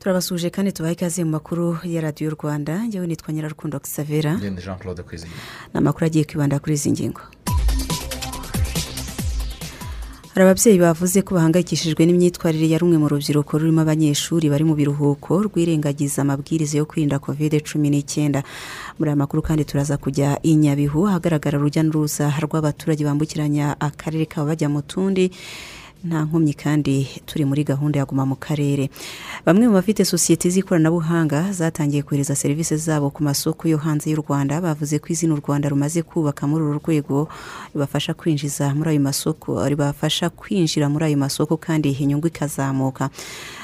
Turabasuje kandi tubahe ikaze mu makuru ya radiyo rwanda. Njyewe nitwa nyirarukundo xavera ni amakuru agiye kwibanda kuri izi ngingo. Hari ababyeyi bavuze ko bahangayikishijwe n'imyitwarire ya rumwe mu rubyiruko rurimo abanyeshuri bari mu biruhuko rwirengagiza amabwiriza yo kwirinda kovide cumi n'icyenda. Muri aya makuru kandi turaza kujya i nyabihu ahagaragara urujya n'uruza rw'abaturage bambukiranya akarere kabo bajya mu tundi. Nta nkomyi kandi turi muri gahunda ya guma mu karere. Bamwe mu bafite sosiyete z'ikoranabuhanga zatangiye kohereza serivisi zabo ku masoko yo hanze y'u rwanda bavuze ko izina u rwanda rumaze kubaka muri uru rwego ribafasha kwinjiza muri ayo masoko ribafasha kwinjira muri ayo masoko kandi inyungu ikazamuka.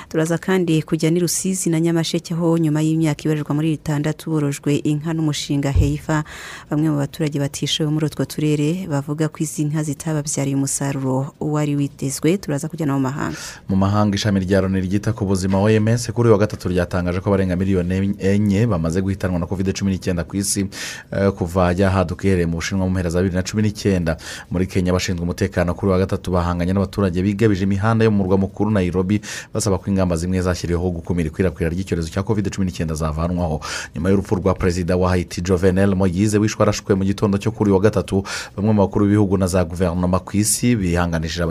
Turaza kandi kujya ni rusizi na nyamasheke ho nyuma y'imyaka ibarirwa muri itandatu borojwe inka n'umushinga heifa bamwe mu baturage batishowe muri utwo turere bavuga ko izi nka zitababyariye umusaruro wari witezwe turaza kujya no mu mahanga. Mu mahanga ishami rya loni ryita ku buzima oms kuri wa gatatu ryatangaje ko abarenga miliyoni enye bamaze guhitanwa na covid cumi n'icyenda ku isi eh, kuva yahaduka iherereye mu bushinwa mu mpera za bibiri na cumi n'icyenda. Muri kenya abashinzwe umutekano kuri wa gatatu bahanganye n'abaturage bigabije imihanda yo mu murwa mukuru nairobi basaba ko ingamba zimwe zashyiriweho gukumira ikwirakwira ry'icyorezo cya covid cumi n'icyenda zavanwaho nyuma y'urupfu rwa perezida wa haiti jovenel moyize wishwe arashwe mu gitondo cyo kuri wa gatatu bamwe mu bakuru b'ibihugu na za guverinoma ku isi bihanganishije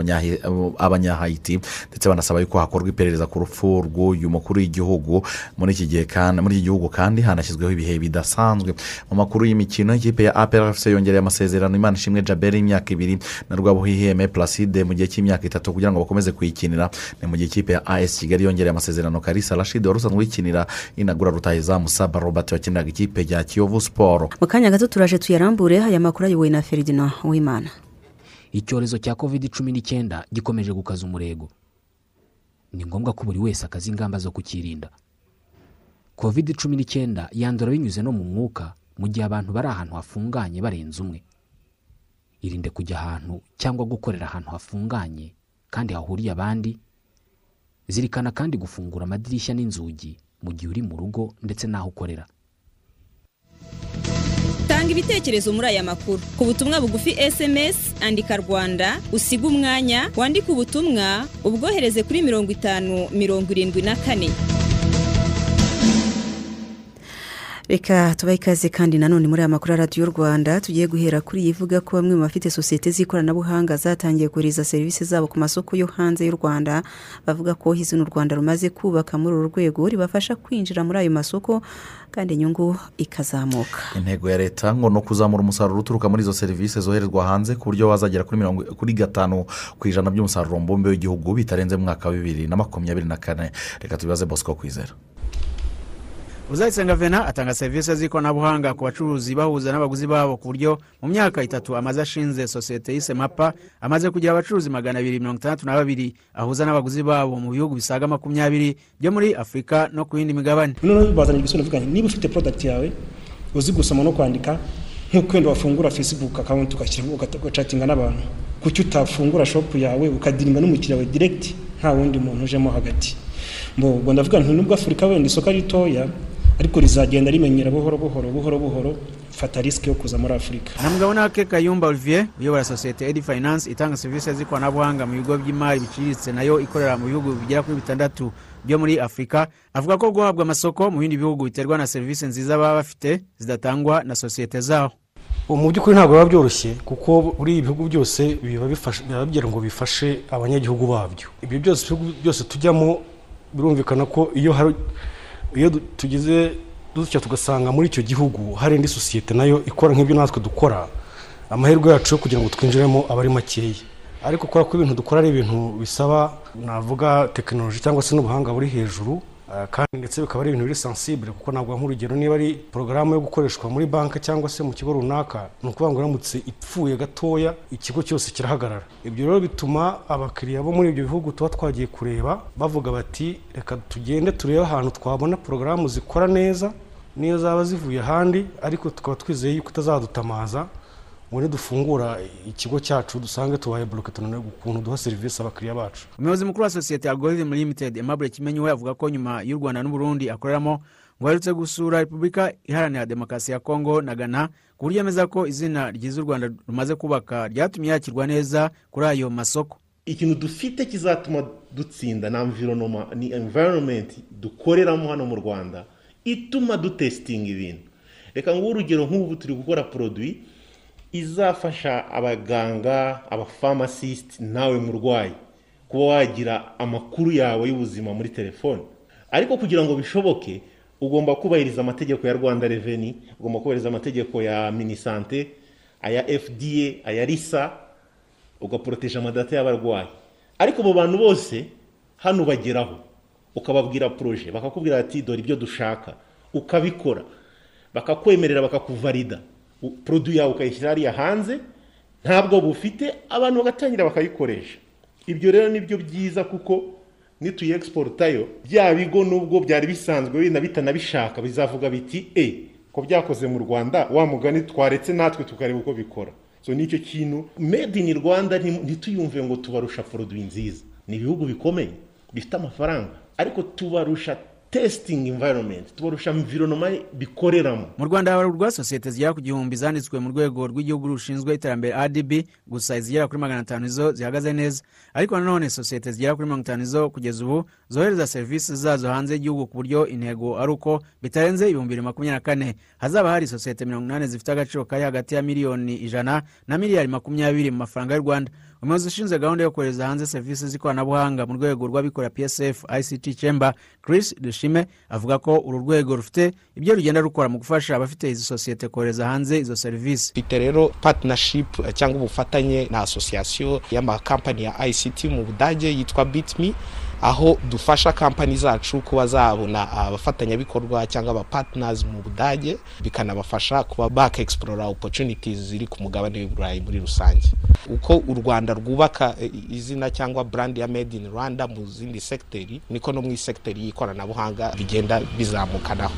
abanyahayiti ndetse banasaba yuko hakorwa iperereza ku rupfu rw'uyu mukuru w'igihugu. Muri iki gihe kandi muri iki gihugu kandi hanashyizweho ibihe bidasanzwe. Mu makuru y'imikino ikipe ya APRFC yongereye amasezerano imana ishimwe jaberi y'imyaka ibiri na rwabuhiheme placide mu gihe cy'imyaka itatu kugira ngo bakomeze kuyikinira ni mu gihe ikipe ya as kigali yongereye amasezerano karisa rashid wari usanzwe uyikinira inagura rutahizamu saba robert wakiniraga ikipe ya kiyovu siporo mu kanya gato turaje tuyarambure aya makuru ayobowe na feridina w'imana icyorezo cya covid cumi n'icyenda gikomeje gukaza umurego. Ni ngombwa ko buri wese akaza ingamba zo kukirinda. Covid cumi n'icyenda yandura binyuze no mu mwuka mu gihe abantu bari ahantu hafunganye barenze umwe. Irinde kujya ahantu cyangwa gukorera ahantu hafunganye kandi hahuriye abandi zirikana kandi gufungura amadirishya n'inzugi mu gihe uri mu rugo ndetse n'aho ukorera. Tanga ibitekerezo muri aya makuru. Ku butumwa bugufi sms andika rwanda usiga umwanya wandike ubutumwa ubwohereze kuri mirongo itanu mirongo irindwi na kane. Reka tubahe ikaze kandi nanone muri aya makuru ya radiyo rwanda tugiye guhera kuri iyi ivuga ko bamwe mu bafite sosiyete z'ikoranabuhanga zatangiye kohereza serivisi zabo ku masoko yo hanze y'u rwanda. Bavuga ko izina u rwanda rumaze kubaka muri uru rwego ribafasha kwinjira muri ayo masoko kandi inyungu ikazamuka. Intego ya leta ngo ni ukuzamura umusaruro uturuka muri izo serivisi zoherezwa hanze ku buryo wazagera kuri mirongo kuri gatanu ku ijana by'umusaruro mbumbe w'igihugu bitarenze mu mwaka wa bibiri na makumyabiri na kane. Reka tubibaze bosco kwizera. Uzayisenga vena atanga serivisi z'ikoranabuhanga ku bacuruzi bahuza n'abaguzi babo ku buryo mu myaka itatu amaze ashinze sosiyete yise mapa amaze kugira abacuruzi magana abiri mirongo itandatu na babiri ahuza n'abaguzi babo mu bihugu bisaga makumyabiri byo muri afurika no ku yindi migabane. Noneho bazanye ngo niba ufite porodagiti yawe uzi gusoma no kwandika nk'uko wenda wafungura fesibuku akawunti ugacatinga n'abantu kuki utafungura shopu yawe ukadiringa n'umukiriya wawe diregiti nta wundi muntu ujemo hagati? Ubwo ndavuga nti nubwo afurika wenda isoko ritoya ariko rizagenda rimenyera buhoro buhoro buhoro buhoro fata risiki yo kuza muri afurika na mugabo nake kayumba olivier uyobora sosiyete edi finance itanga serivisi z'ikoranabuhanga mu bigo by'imari biciriritse na yo ikorera mu bihugu bigera kuri bitandatu byo muri afurika avuga ko guhabwa amasoko mu bindi bihugu biterwa na serivisi nziza baba bafite zidatangwa na sosiyete zaho mu by'ukuri ntabwo biba byoroshye kuko buri ibihugu byose biba bigira ngo bifashe abanyagihugu babyo. Ibyo byose byose tujyamo birumvikana ko iyo hari iyo tugize dutya tugasanga muri icyo gihugu hari indi sosiyete na yo ikora nk'ibyo natwe dukora amahirwe yacu yo kugira ngo twinjiremo aba ari makeya. Ariko kubera ko ibintu dukora ari ibintu bisaba navuga tekinoloji cyangwa se n'ubuhanga buri hejuru kandi ndetse bikaba ari ibintu biri sensible kuko ntabwo nk'urugero. Niba ari porogaramu yo gukoreshwa muri banki cyangwa se mu kigo runaka ni ukuvuga ngo iramutse ipfuye gatoya ikigo cyose kirahagarara. Ibyo rero bituma abakiriya bo muri ibyo bihugu tuba twagiye kureba bavuga bati reka tugende turebe ahantu twabona porogaramu zikora neza niyo zaba zivuye ahandi. Ariko tukaba twizeye yuko itazadutamaza ngo nidufungura ikigo cyacu dusange tubaye buroke tunanirwa ukuntu duha serivisi abakiriya bacu. Umuyobozi mukuru wa sosiyete algorithm limited aimable kimenyi we avuga ko nyuma y'u rwanda n'uburundi akoreramo ngo aherutse gusura repubulika iharanira demokarasi ya kongo na ghana ku buryo yemeza ko izina ryiza u rwanda rumaze kubaka ryatumye yakirwa neza kuri ayo masoko. Ikintu dufite kizatuma dutsinda ni environoma ni environment dukoreramo hano mu rwanda ituma dutesitinga ibintu. Reka nguhe urugero nk'ubu turi gukora poroduwi izafasha abaganga abafamasisiti nawe murwayi kuba wagira amakuru yawe y'ubuzima muri telefone. Ariko kugira ngo bishoboke ugomba kubahiriza amategeko ya rwanda reveni ugomba kubahiriza amategeko ya minisante aya fda aya risa ugaporoteje amadata y'abarwayi. Ariko abo bantu bose hano bageraho ukababwira poroje bakakubwira ati dore ibyo dushaka. Ukabikora. Bakakwemerera bakakuvarida. Poroduwi yawe ukayishyira hariya hanze ntabwo bufite abantu bagatangira bakayikoresha. Ibyo rero ni byo byiza kuko nituyexportayo. Bya bigo nubwo byari bisanzwe bina bitanabishaka bizavuga biti e ko byakoze mu rwanda wa mugani twaretse natwe tukareba uko bikora. So ni cyo kintu made in rwanda nti- ntituyumve ngo tubarusha poroduwi nziza. Ni ibihugu bikomeye bifite amafaranga ariko tubarusha testing environment. Tubarusha environoma bikoreramo. Mu rwanda habarurwa sosiyete zigera ku gihumbi zanditswe mu rwego rw'igihugu rushinzwe iterambere adb gusa izigera kuri magana atanu zo zihagaze neza. Ariko nanone sosiyete zigera kuri mirongo itanu zo kugeza ubu zohereza serivisi zazo hanze y'igihugu ku buryo intego ari uko bitarenze ibihumbi bibiri makumyabiri na kane. Hazaba hari sosiyete mirongo inani zifite agaciro kari hagati ya miliyoni ijana na miliyari makumyabiri mu mafaranga y'u rwanda. Umuyobozi ushinzwe gahunda yo kohereza hanze serivisi z'ikoranabuhanga mu rwego rw'abikorera psf ict chamber chris dushime avuga ko uru rwego rufite ibyo rugenda rukora mu gufasha abafite izi sosiyete kohereza hanze izo serivisi. Dufite rero partnership eh, cyangwa ubufatanye na asosiyasiyo y'amakampani ya ict mu budage yitwa bitme aho dufasha kampani zacu kuba zabona abafatanyabikorwa cyangwa aba partners mu budage bikanabafasha kuba bakexplora opportunities ziri ku mugabane w'iburayi muri rusange. Uko u rwanda rwubaka izina cyangwa brand ya made in rwanda mu zindi sekiteri niko no mu sekiteri y'ikoranabuhanga bigenda bizamukanaho.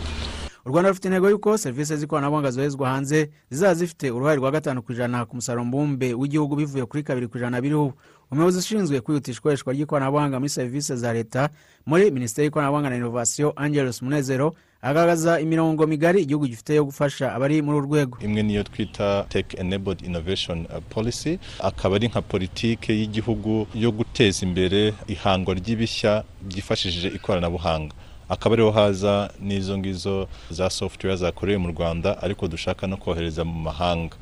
U rwanda rufite intego y'uko serivisi z'ikoranabuhanga zoherezwa hanze zizaba zifite uruhare rwa gatanu ku ijana ku musaruro mbumbe w'igihugu bivuye kuri kabiri ku ijana biriho. Umuyobozi ushinzwe kwihutisha ikoreshwa ry'ikoranabuhanga muri serivisi za leta muri minisiteri y'ikoranabuhanga na inovasiyo angelos munezero agaragaza imirongo migari igihugu gifite yo gufasha abari muri uru rwego. Imwe niyo twita tech enabled innovation policy akaba ari nka politike y'igihugu yo guteza imbere ihangwa ry'ibishya byifashishije ikoranabuhanga. Akaba ariho haza n'izo ngizo za software zakorewe mu rwanda ariko dushaka no kohereza mu mahanga.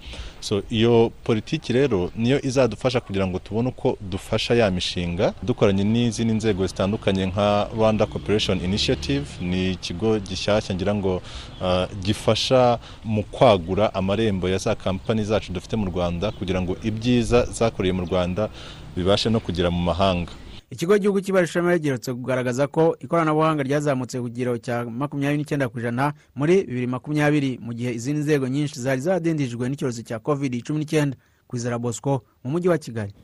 So iyo politiki rero niyo izadufasha kugira ngo tubone uko dufasha ya mishinga dukoranye n'izindi nzego zitandukanye nka rwanda corporation initiative ni ikigo gishyashya ngira ngo uh, gifasha mu kwagura amarembo ya za kampani zacu dufite mu rwanda kugira ngo ibyiza zakoreye mu rwanda bibashe no kugera mu mahanga. Ikigo cy'igihugu cy'ibarushama giherutse kugaragaza ko ikoranabuhanga ryazamutse ku kigero cya makumyabiri n'icyenda ku ijana muri bibiri makumyabiri mu gihe izindi nzego nyinshi zari zaradindijwe n'icyorezo cya covid cumi n'icyenda kwizera bosco mu mujyi wa kigali.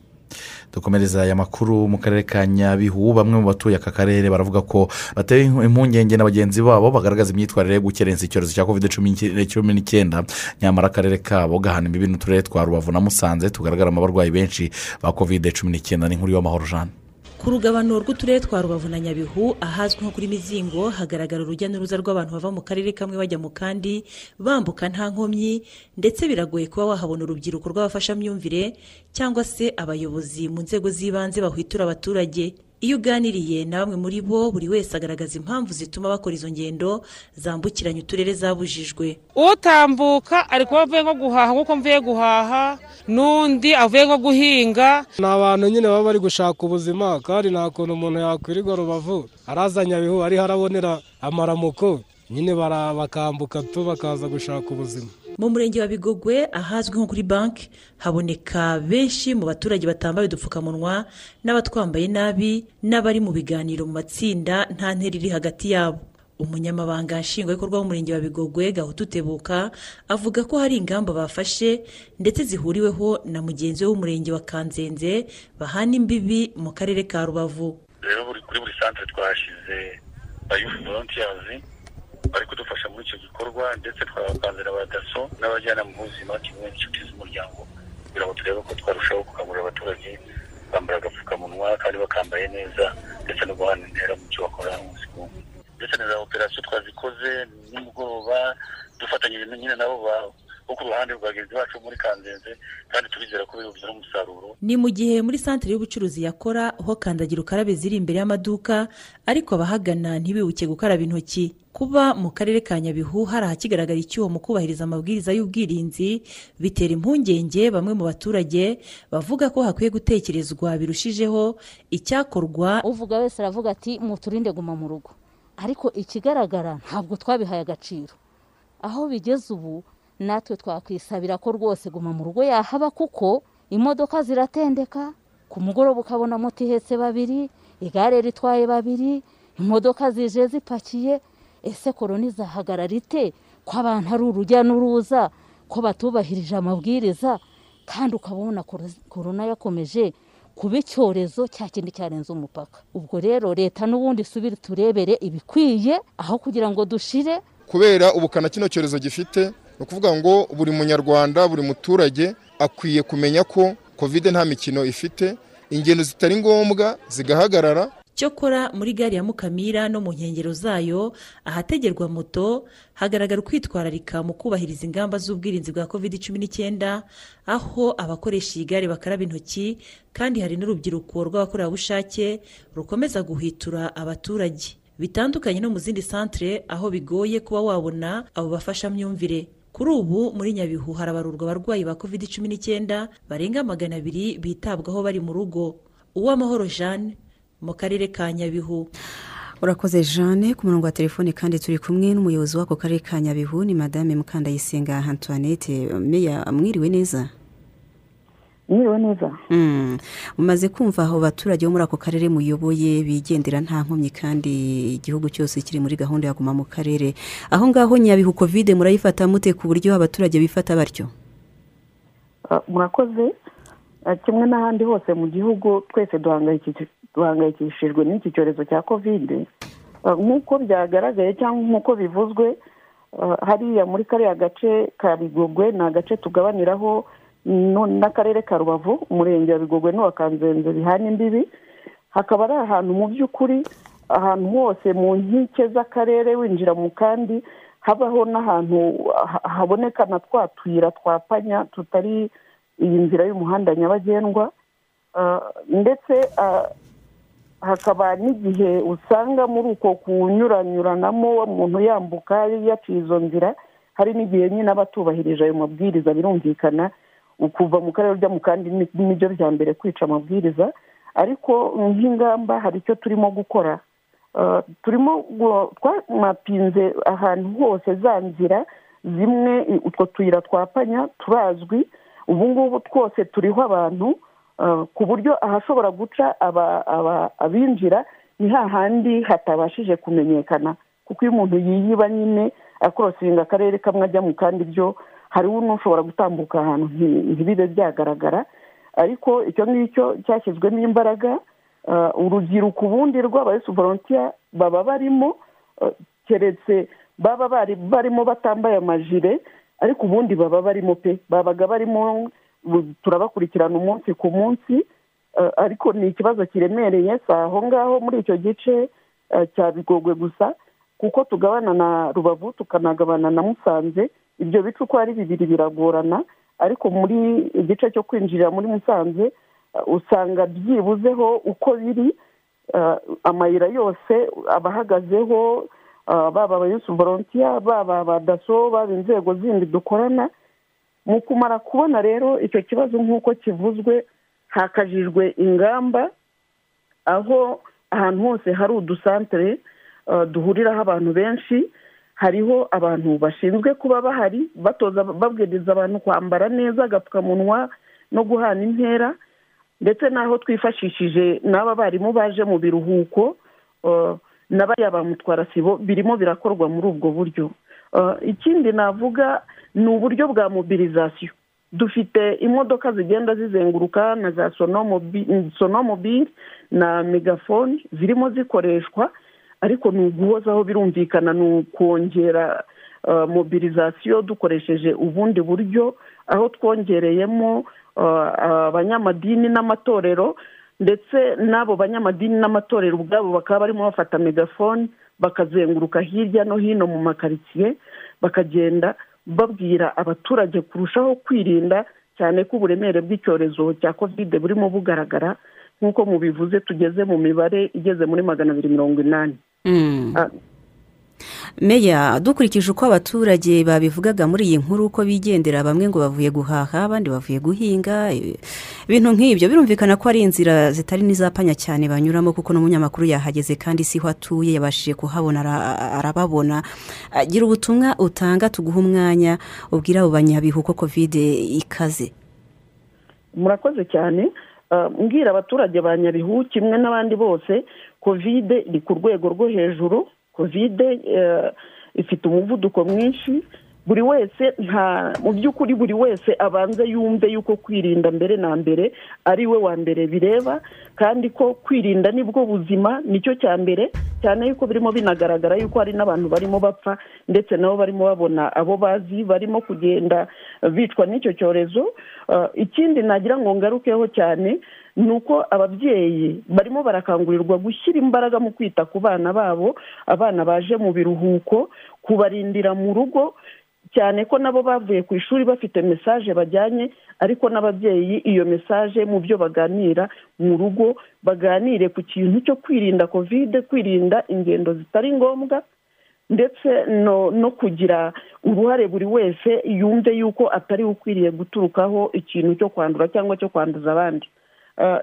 Dukomereza aya makuru mu karere ka nyabihu. Bamwe mu batuye aka karere baravuga ko batewe impungenge na bagenzi babo bagaragaza imyitwarire yo gukerensa icyorezo cya covid cumi n'icyenda. Nyamara akarere kabo gahana imbibi n'uturere twa rubavu na musanze tugaragaramo abarwayi benshi ba covid cumi n'icyenda. N'inkuru y'amahoro jana ku rugabano rw'uturere twa rubavu na nyabihu ahazwi nko kuri mizingo hagaragara urujya n'uruza rw'abantu bava mu karere kamwe bajya mu kandi bambuka nta nkomyi ndetse biragoye kuba wahabona urubyiruko rw'abafashamyumvire cyangwa se abayobozi mu nzego z'ibanze bahwitura abaturage. Iyo uganiriye na bamwe muri bo buri wese agaragaza impamvu zituma bakora izo ngendo zambukiranya uturere zabujijwe. Utambuka ari kuba avuye nko guhaha nk'uko mvuye guhaha n'undi avuye nko guhinga. Ni abantu nyine baba bari gushaka ubuzima kandi nta kuntu umuntu yakwirirwa rubavu. Araza nyabihu ariho arabonera amaramuko. Nyine bakambuka tu bakaza gushaka ubuzima. Mu murenge wa bigogwe ahazwi nko kuri banki haboneka benshi mu baturage batambaye udupfukamunwa n'abatwambaye nabi n'abari mu biganiro mu matsinda nta ntera iri hagati yabo. Umunyamabanga nshingwabikorwa w'umurenge wa bigogwe gahutu tebuka avuga ko hari ingamba bafashe ndetse zihuriweho na mugenzi we w'umurenge wa kanzenze bahana imbibi mu karere ka rubavu. Rero kuri buri santere twahashyize bayufu volontiyazi bari kudufasha muri icyo gikorwa ndetse twabakanzira ba daso n'abajyanama b'ubuzima kimwe n'inshuti z'umuryango kugira ngo turebe ko twarushaho gukangurira abaturage bambara agapfukamunwa kandi bakambaye neza ndetse no guhana intera mu cyo bakora umunsi ku wundi. Ndetse na za operasiyo twazikoze nimugoroba dufatanyije nyine nabo bo ku ruhande rwa bagenzi bacu muri kanzenze kandi turizera ko bibuze umusaruro ni mu gihe muri santere y'ubucuruzi yakora ho kandagira ukarabe ziri imbere y'amaduka ariko abahagana ntibibuke gukaraba intoki. Kuba mu karere ka nyabihu hari ahakigaragara icyuho mu kubahiriza amabwiriza y'ubwirinzi bitera impungenge bamwe mu baturage bavuga ko hakwiye gutekerezwa birushijeho icyakorwa. Uvuga wese aravuga ati muturinde guma mu rugo. Ariko ikigaragara ntabwo twabihaye agaciro. Aho bigeze ubu natwe twakwisabira ko rwose guma mu rugo yahaba kuko imodoka ziratendeka ku mugoroba ukabona moto ihetse babiri igare ritwaye babiri imodoka zije zipakiye ese korona izahagarara ite? Ko abantu ari urujya n'uruza ko batubahirije amabwiriza? Kandi ukabona korona yakomeje kuba icyorezo cya kindi cyarenze umupaka. Ubwo rero leta n'ubundi isubire turebere ibikwiye aho kugira ngo dushire kubera ubukana kino cyorezo gifite ni ukuvuga ngo buri munyarwanda buri muturage akwiye kumenya ko kovide nta mikino ifite ingendo zitari ngombwa zigahagarara. Cyokora muri gari ya mukamira no mu nkengero zayo ahategerwa moto hagaragara ukwitwararika mu kubahiriza ingamba z'ubwirinzi bwa covid cumi n'icyenda aho abakoresha iyi gare bakaraba intoki kandi hari n'urubyiruko rw'abakorerabushake rukomeza guhitura abaturage. Bitandukanye no mu zindi santere aho bigoye kuba wabona abo bafashamyumvire. Kuri ubu muri nyabihu harabarurwa abarwayi ba covid cumi n'icyenda barenga magana abiri bitabwaho bari mu rugo. Uwamahoro jeanne mu karere ka nyabihu. Urakoze jeanne. Ku murongo wa telefone kandi turi kumwe n'umuyobozi w'ako karere ka nyabihu ni madame mukandayisenga antoinette. Meya mwiriwe neza? Mwiriwe neza. Mumaze kumva aho abaturage bo muri ako karere muyoboye bigendera nta nkomyi kandi igihugu cyose kiri muri gahunda ya guma mu karere. Aho ngaho nyabihu kovide murayifata mute ku buryo abaturage bifata batyo? Murakoze. Kimwe n'ahandi hose mu gihugu twese duhangayikishijwe n'iki cyorezo cya kovide nk'uko byagaragaye cyangwa nk'uko bivuzwe hariya muri kariya gace ka bigogwe ni agace tugabaniraho n'akarere ka rubavu umurenge wa bigogwe n'uwa kanzenze bihana imbibi hakaba ari ahantu mu by'ukuri ahantu hose mu nkike z'akarere winjira mu kandi habaho n'ahantu haboneka na twa tuyira twa panya tutari iyi nzira y'umuhanda nyabagendwa. Ndetse hakaba n'igihe usanga muri uko kunyuranyuranamo umuntu yambuka yaciye izo nzira hari n'igihe nyine aba atubahirije ayo mabwiriza birumvikana. Kuva mu karere ujya mu kandi ni byo bya mbere kwica amabwiriza ariko nk'ingamba hari icyo turimo gukora. Turimo twamapinze ahantu hose za nzira zimwe utwo tuyira twapanya turazwi ubu ngubu twose turiho abantu ku buryo ahashobora guca abinjira ni hahandi hatabashije kumenyekana. Kuko iyo umuntu yiyiba nyine akorosinga akarere kamwe ajya mu kandi byo hariho n'ushobora gutambuka ahantu ntibibe byagaragara. Ariko icyo ngicyo cyashyizwemo imbaraga urubyiruko ubundi rw'abayesi volontiya baba barimo keretse baba barimo batambaye amajire ariko ubundi baba barimo pe. Babaga barimo turabakurikirana umunsi ku munsi ariko ni ikibazo kiremereye si aho ngaho muri icyo gice cya bigogwe gusa kuko tugabana na rubavu tukanagabana na musanze ibyo bice uko ari bibiri biragorana ariko muri igice cyo kwinjirira muri musanze usanga byibuzeho uko biri amayira yose aba ahagazeho baba abayusi volontiya baba abadaso baba inzego zindi dukorana. Mu kumara kubona rero icyo kibazo nk'uko kivuzwe hakajijwe ingamba aho ahantu hose hari udusantere duhuriraho abantu benshi hariho abantu bashinzwe kuba bahari batoza babwiriza abantu kwambara neza agapfukamunwa no guhana intera ndetse n'aho twifashishije n'aba barimu baje mu biruhuko uh, na bariya ba mutwarasibo birimo birakorwa muri ubwo buryo. Uh, ikindi navuga ni uburyo bwa mobilizasiyo. Dufite imodoka zigenda zizenguruka na za sonomobi- sonomobile na megafone zirimo zikoreshwa ariko ni uguhozaho birumvikana ni ukongera uh, mobilizasiyo dukoresheje ubundi buryo aho twongereyemo uh, abanyamadini n'amatorero ndetse n'abo banyamadini n'amatorero ubwabo bakaba barimo bafata megafone bakazenguruka hirya no hino mu makaritsiye bakagenda babwira abaturage kurushaho kwirinda cyane ko uburemere bw'icyorezo cya kovide burimo bugaragara nk'uko mubivuze tugeze mu mibare igeze muri magana abiri mirongo inani. Meya dukurikije uko abaturage babivugaga muri iyi nkuru uko bigendera bamwe ngo bavuye guhaha abandi bavuye guhinga. Ibintu nk'ibyo birumvikana ko ari inzira zitari n'izapanya cyane banyuramo kuko n'umunyamakuru yahageze kandi siho atuye yabashije kuhabona ara- arababona. Ah, gira ubutumwa utanga tuguha umwanya ubwira abo banyabihu ko kovide ikaze. Murakoze cyane. Ah, mbwira abaturage ba nyabihu kimwe n'abandi bose kovide iri ku rwego rwo hejuru. Kovide eh, ifite umuvuduko mwinshi. Buri wese nta mu by'ukuri buri wese abanze yumve yuko kwirinda mbere na mbere ari we wa mbere bireba. Kandi ko kwirinda ni bwo buzima ni cyo cya mbere. Cyane yuko birimo binagaragara yuko hari n'abantu barimo bapfa ndetse nabo barimo babona abo bazi barimo kugenda bicwa n'icyo cyorezo. Uh, ikindi nagira ngo ngarukeho cyane ni uko ababyeyi barimo barakangurirwa gushyira imbaraga mu kwita ku bana babo abana baje mu biruhuko kubarindira mu rugo cyane ko nabo bavuye ku ishuri bafite mesaje bajyanye ariko n'ababyeyi iyo mesaje mu byo baganira mu rugo baganire ku kintu cyo kwirinda kovide kwirinda ingendo zitari ngombwa ndetse no kugira uruhare buri wese yumve yuko atari ukwiriye guturukaho ikintu cyo kwandura cyangwa cyo kwanduza abandi.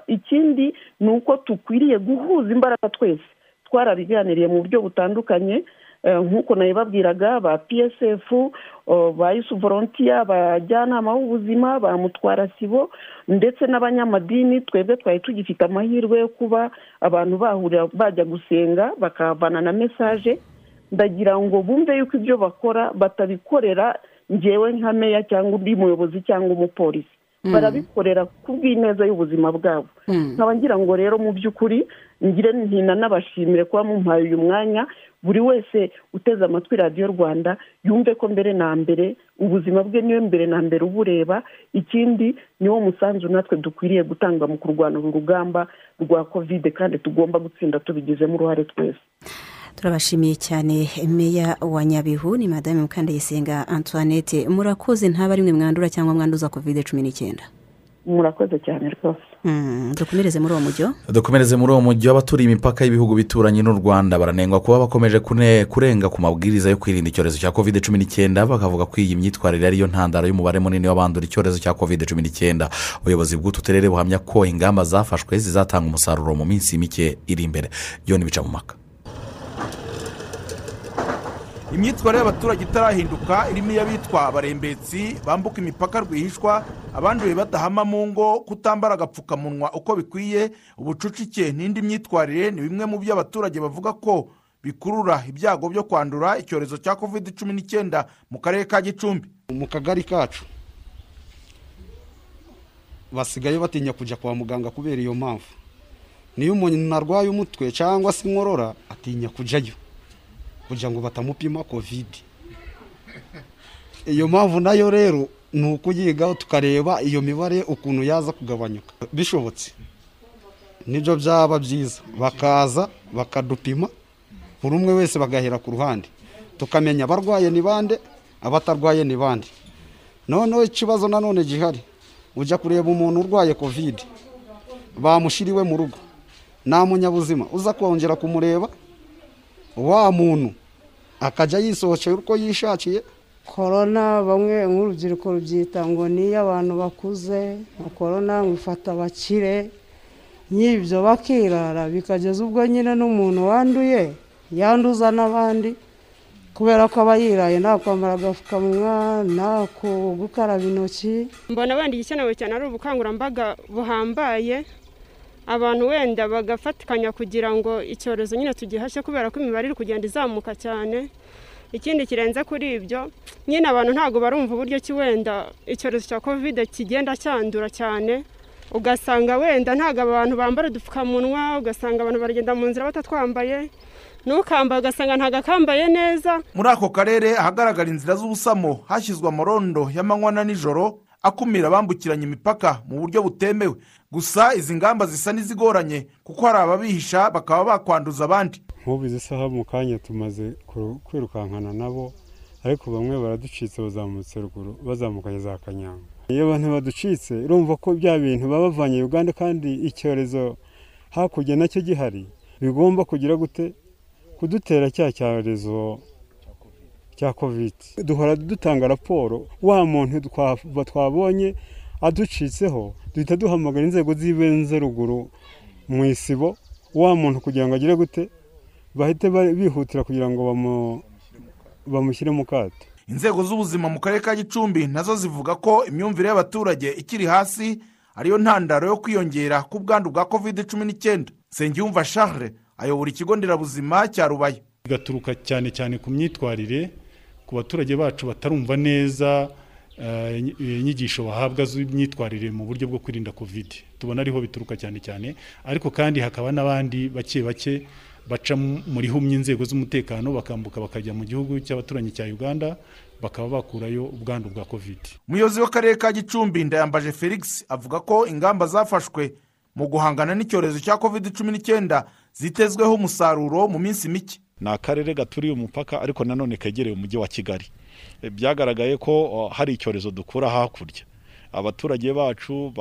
Ikindi ni uko dukwiriye guhuza imbaraga twese twarabiganiriye mu buryo butandukanye eh, nk'uko nabibabwiraga ba psf oh, ba yusu volontiya abajyanama b'ubuzima ba mutwarasibo ndetse n'abanyamadini twebwe twari tugifite amahirwe yo kuba abantu bahurira bajya gusenga bakahavana na mesaje ndagira ngo bumve yuko ibyo bakora batabikorera ngewe nka meya cyangwa undi muyobozi cyangwa umupolisi. Barabikorera ku bw'ineza y'ubuzima bwabo. Mm. nkaba ngira ngo rero mu by'ukuri ngire ntina n'abashimire kuba mumpaye uyu mwanya buri wese uteze amatwi radiyo rwanda yumve ko mbere na mbere ubuzima bwe ni we mbere na mbere ubureba ikindi niwo musanzu natwe dukwiriye gutanga mu kurwana uru rugamba rwa kovide kandi tugomba gutsinda tubigizemo uruhare twese. Turabashimiye cyane meya wa nyabihu ni madame mukandayisenga antoinette. Murakoze ntaba rimwe mwandura cyangwa mwanduza kovide cumi n'icyenda? Murakoze cyane rwose. Mm, dukomereze muri uwo mujyo dukomereze muri uwo mujyi w'abaturiye imipaka y'ibihugu bituranye n'u rwanda baranengwa kuba bakomeje kune- kurenga ku mabwiriza yo kwirinda icyorezo cya kovide cumi n'icyenda bakavuga ko iyi myitwarire ariyo ntandaro y'umubare munini w'abandura icyorezo cya kovide cumi n'icyenda. Ubuyobozi bw'utu turere buhamya ko ingamba zafashwe zizatanga umusaruro mu minsi mike iri imbere. Byoni bica mu maka. Imyitwarire y'abaturage itarahinduka irimo iy'abitwa abarembetsi bambuka imipaka rwihishwa abanduye badahama mu ngo kutambara agapfukamunwa uko bikwiye. Ubucucike n'indi myitwarire ni bimwe mu byo abaturage bavuga ko bikurura ibyago byo kwandura icyorezo cya kovide cumi n'icyenda mu karere ka gicumbi. Mu kagari kacu basigaye batinya kujya kwa muganga kubera iyo mpamvu. Niyo umuntu arwaye umutwe cyangwa se inkorora atinya kujyayo. Kugira ngo batamupima kovide iyo mpamvu na yo rero ni ukuyigaho tukareba iyo mibare ukuntu yaza kugabanyuka. Bishobotse. Nibyo byaba byiza. Bakaza bakadupima buri umwe wese bagahera ku ruhande. Tukamenya abarwaye ni bande abatarwaye ni bande. Noneho ikibazo nanone gihari. Ujya kureba umuntu urwaye kovide bamushyiriwe mu rugo. Nta munyabuzima. Uza kongera kumureba wa muntu. Akajya yisohokera uko yishakiye. Korona bamwe nk'urubyiruko rubyita ngo ni iy'abantu bakuze nka korona ngo ifata abakire. Nk'ibyo bakirara bikageza ubwo nyine n'umuntu wanduye yanduza n'abandi. Kubera ko aba yiraye nta kwambara agapfukamunwa nta ku- gukaraba intoki. Mbona wenda igikenewe cyane ari ubukangurambaga buhambaye abantu wenda bagafatikanya kugira ngo icyorezo nyine tugihashye kubera ko imibare iri kugenda izamuka cyane. Ikindi kirenze kuri ibyo nyine abantu ntabwo barumva uburyo ki wenda icyorezo cya kovide kigenda cyandura cyane. Ugasanga wenda ntabwo abantu bambara udupfukamunwa ugasanga abantu baragenda mu nzira batatwambaye. N'ukambaye ugasanga ntabwo akambaye neza. Muri ako karere ahagaragara inzira z'ubusamo hashyizwe amorondo y'amanywa na nijoro. Akumira abambukiranya imipaka mu buryo butemewe. Gusa izi ngamba zisa n'izigoranye kuko hari ababihisha bakaba bakwanduza abandi. Nk'ubu saha mu kanya tumaze kwirukankana nabo ariko bamwe baraducitse bazamutse ruguru bazamukanye za kanyanga. Iyo abantu baducitse urumva ko bya bintu baba bavanye uganda kandi icyorezo hakurya na cyo gihari bigomba kugira gute? Kudutera cya cyorezo cya kovide duhora dutanga raporo wa muntu twa- twabonye aducitseho duhita duhamagara inzego z'ibanze ruguru mu isibo wa muntu kugira ngo agire gute bahite ba- bihutira kugira ngo bamu- bamushyire mu kato. Inzego z'ubuzima mu karere ka gicumbi na zo zivuga ko imyumvire y'abaturage ikiri hasi ariyo ntandaro yo kwiyongera k'ubwandu bwa kovide cumi n'icyenda. Nsengiyumva charles ayobora ikigo nderabuzima cya rubaya bigaturuka cyane cyane ku myitwarire ku baturage bacu batarumva neza eh, inyi- inyigisho bahabwa z'imyitwarire mu buryo bwo kwirinda kovide tubona ariho bituruka cyane cyane. Ariko kandi hakaba n'abandi bake bake baca mu- muri humye inzego z'umutekano bakambuka bakajya mu gihugu cy'abaturanyi cya uganda bakaba bakurayo ubwandu bwa kovide umuyobozi w'akarere ka gicumbi ndayambaje felix avuga ko ingamba zafashwe mu guhangana n'icyorezo cya kovide cumi n'icyenda zitezweho umusaruro mu minsi mike. Ni akarere gaturiye umupaka ariko nanone kegereye umujyi wa kigali. Byagaragaye ko o, hari icyorezo dukura hakurya. Abaturage bacu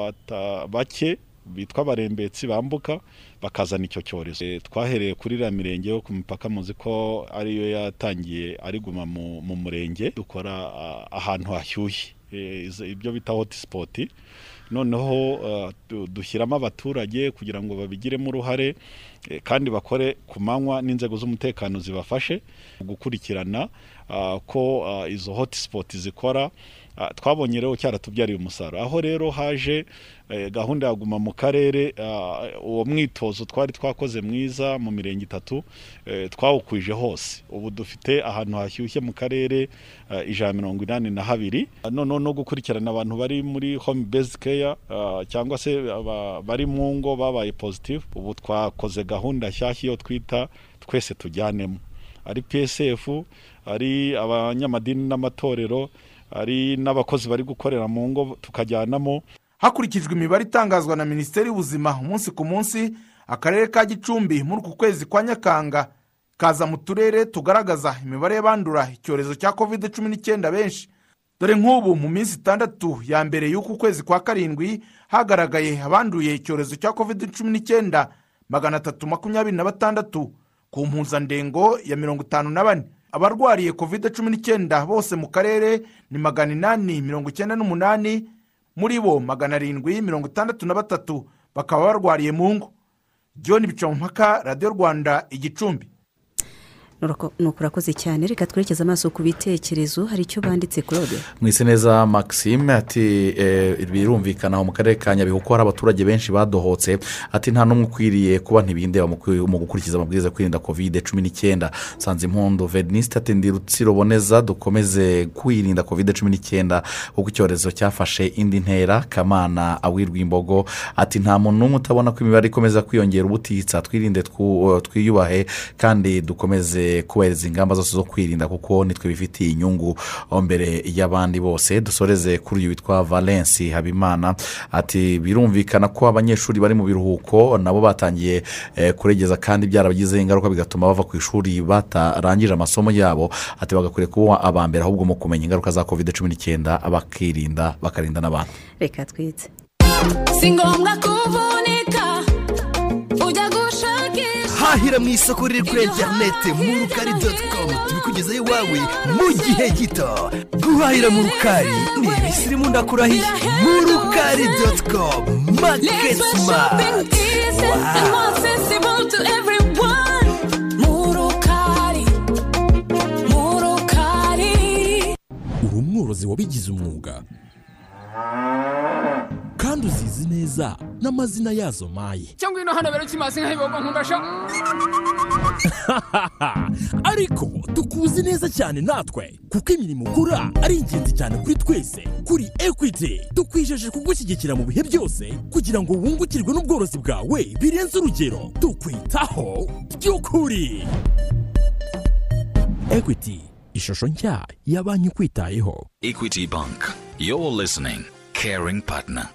bake bitwa abarembetsi bambuka bakazana icyo cyorezo. E, twahereye kuri iriya mirenge yo ku mipaka muzi ko ariyo yatangiye ariguma mu, mu murenge dukora a, ahantu hashyushye. Ibyo bita hotspot. Noneho uh, du- dushyiramo abaturage kugira ngo babigiremo uruhare eh, kandi bakore ku manywa n'inzego z'umutekano zibafashe gukurikirana uh, ko uh, izo hotspot zikora twabonye rero cyaratubyariye umusaruro. Aho rero haje eh, gahunda ya guma mu karere uh, uwo mwitozo twari twakoze mwiza mu mirenge itatu eh, twawukwije hose. Ubu dufite ahantu hashyushye mu karere uh, ijana na mirongo inani na habiri. Noneho no gukurikirana abantu bari muri home based care uh, cyangwa se bari mu ngo babaye positive ubu twakoze gahunda nshyashya iyo twita twese tujyanemo. Ari psf ari abanyamadini n'amatorero ari n'abakozi bari gukorera mu ngo tukajyanamo. Hakurikijwe imibare itangazwa na minisiteri y'ubuzima umunsi ku munsi akarere ka gicumbi muri uku kwezi kwa nyakanga kaza mu turere tugaragaza imibare y'abandura icyorezo cya kovide cumi n'icyenda benshi. Dore nk'ubu mu minsi itandatu ya mbere y'uku kwezi kwa karindwi hagaragaye abanduye icyorezo cya kovide cumi n'icyenda magana atatu makumyabiri na batandatu ku mpuzandengo ya mirongo itanu na bane. Abarwariye kovide cumi n'icyenda bose mu karere ni magana inani mirongo icyenda n'umunani muri bo magana arindwi mirongo itandatu na batatu bakaba barwariye mu ngo. John bicamumpaka radiyo rwanda igicumbi. Nuko urakoze cyane. Reka twerekeze amaso ku bitekerezo. Hari icyo banditse claude mwise neza maxime ati eh, birumvikana mu karere ka nyabihu ko hari abaturage benshi badohotse. Ati nta n'umwe ukwiriye kuba ntibindeba mu gukurikiza amabwiriza yo kwirinda kovide cumi n'icyenda. Sanze impundu venisite ati ndi rutsiro boneza dukomeze kwirinda kovide cumi n'icyenda. Kuko icyorezo cyafashe indi ntera kamana awirwa imbogo ati nta muntu n'umwe utabona ko imibare ikomeza kwiyongera ubutitsa. Twirinde twiyubahe kandi dukomeze kubahiriza ingamba zose zo kwirinda kuko nitwe bifitiye inyungu. Mbere y'abandi bose dusoreze kuri uyu witwa valence habimana. Ati birumvikana ko abanyeshuri bari mu biruhuko nabo batangiye eh, kuregeza kandi byarabagizeho ingaruka bigatuma bava ku ishuri batarangije amasomo yabo. Ati bagakwiriye kuba aba mbere ahubwo mu kumenya ingaruka za kovide cumi n'icyenda bakirinda bakarinda n'abantu. Reka twitse. Si ngombwa kuvunika guhahira mu isoko riri kuri interineti mu rukari doti komu tubikugezaho iwawe mu gihe gito. Guhahira mu rukari ni ibisirimu ndakurahiye. Mu rukari doti komu maketi simati uri umworozi wabigize umwuga. Kandi uzizi neza n'amazina yazo maye cyangwa ino hano bero kimazi nk'ayibogo nkundasha ariko tukuzi neza cyane natwe. Kuko imirimo ukora ari ingenzi cyane kuri twese. Kuri ekwiti tukwijeje kugushyigikira mu bihe byose kugira ngo wungukirwe n'ubworozi bwawe birenze urugero. Tukwitaho. By'ukuri ekwiti ishusho nshya ya banki ikwitayeho Equity Bank. You're listening. Caring partner.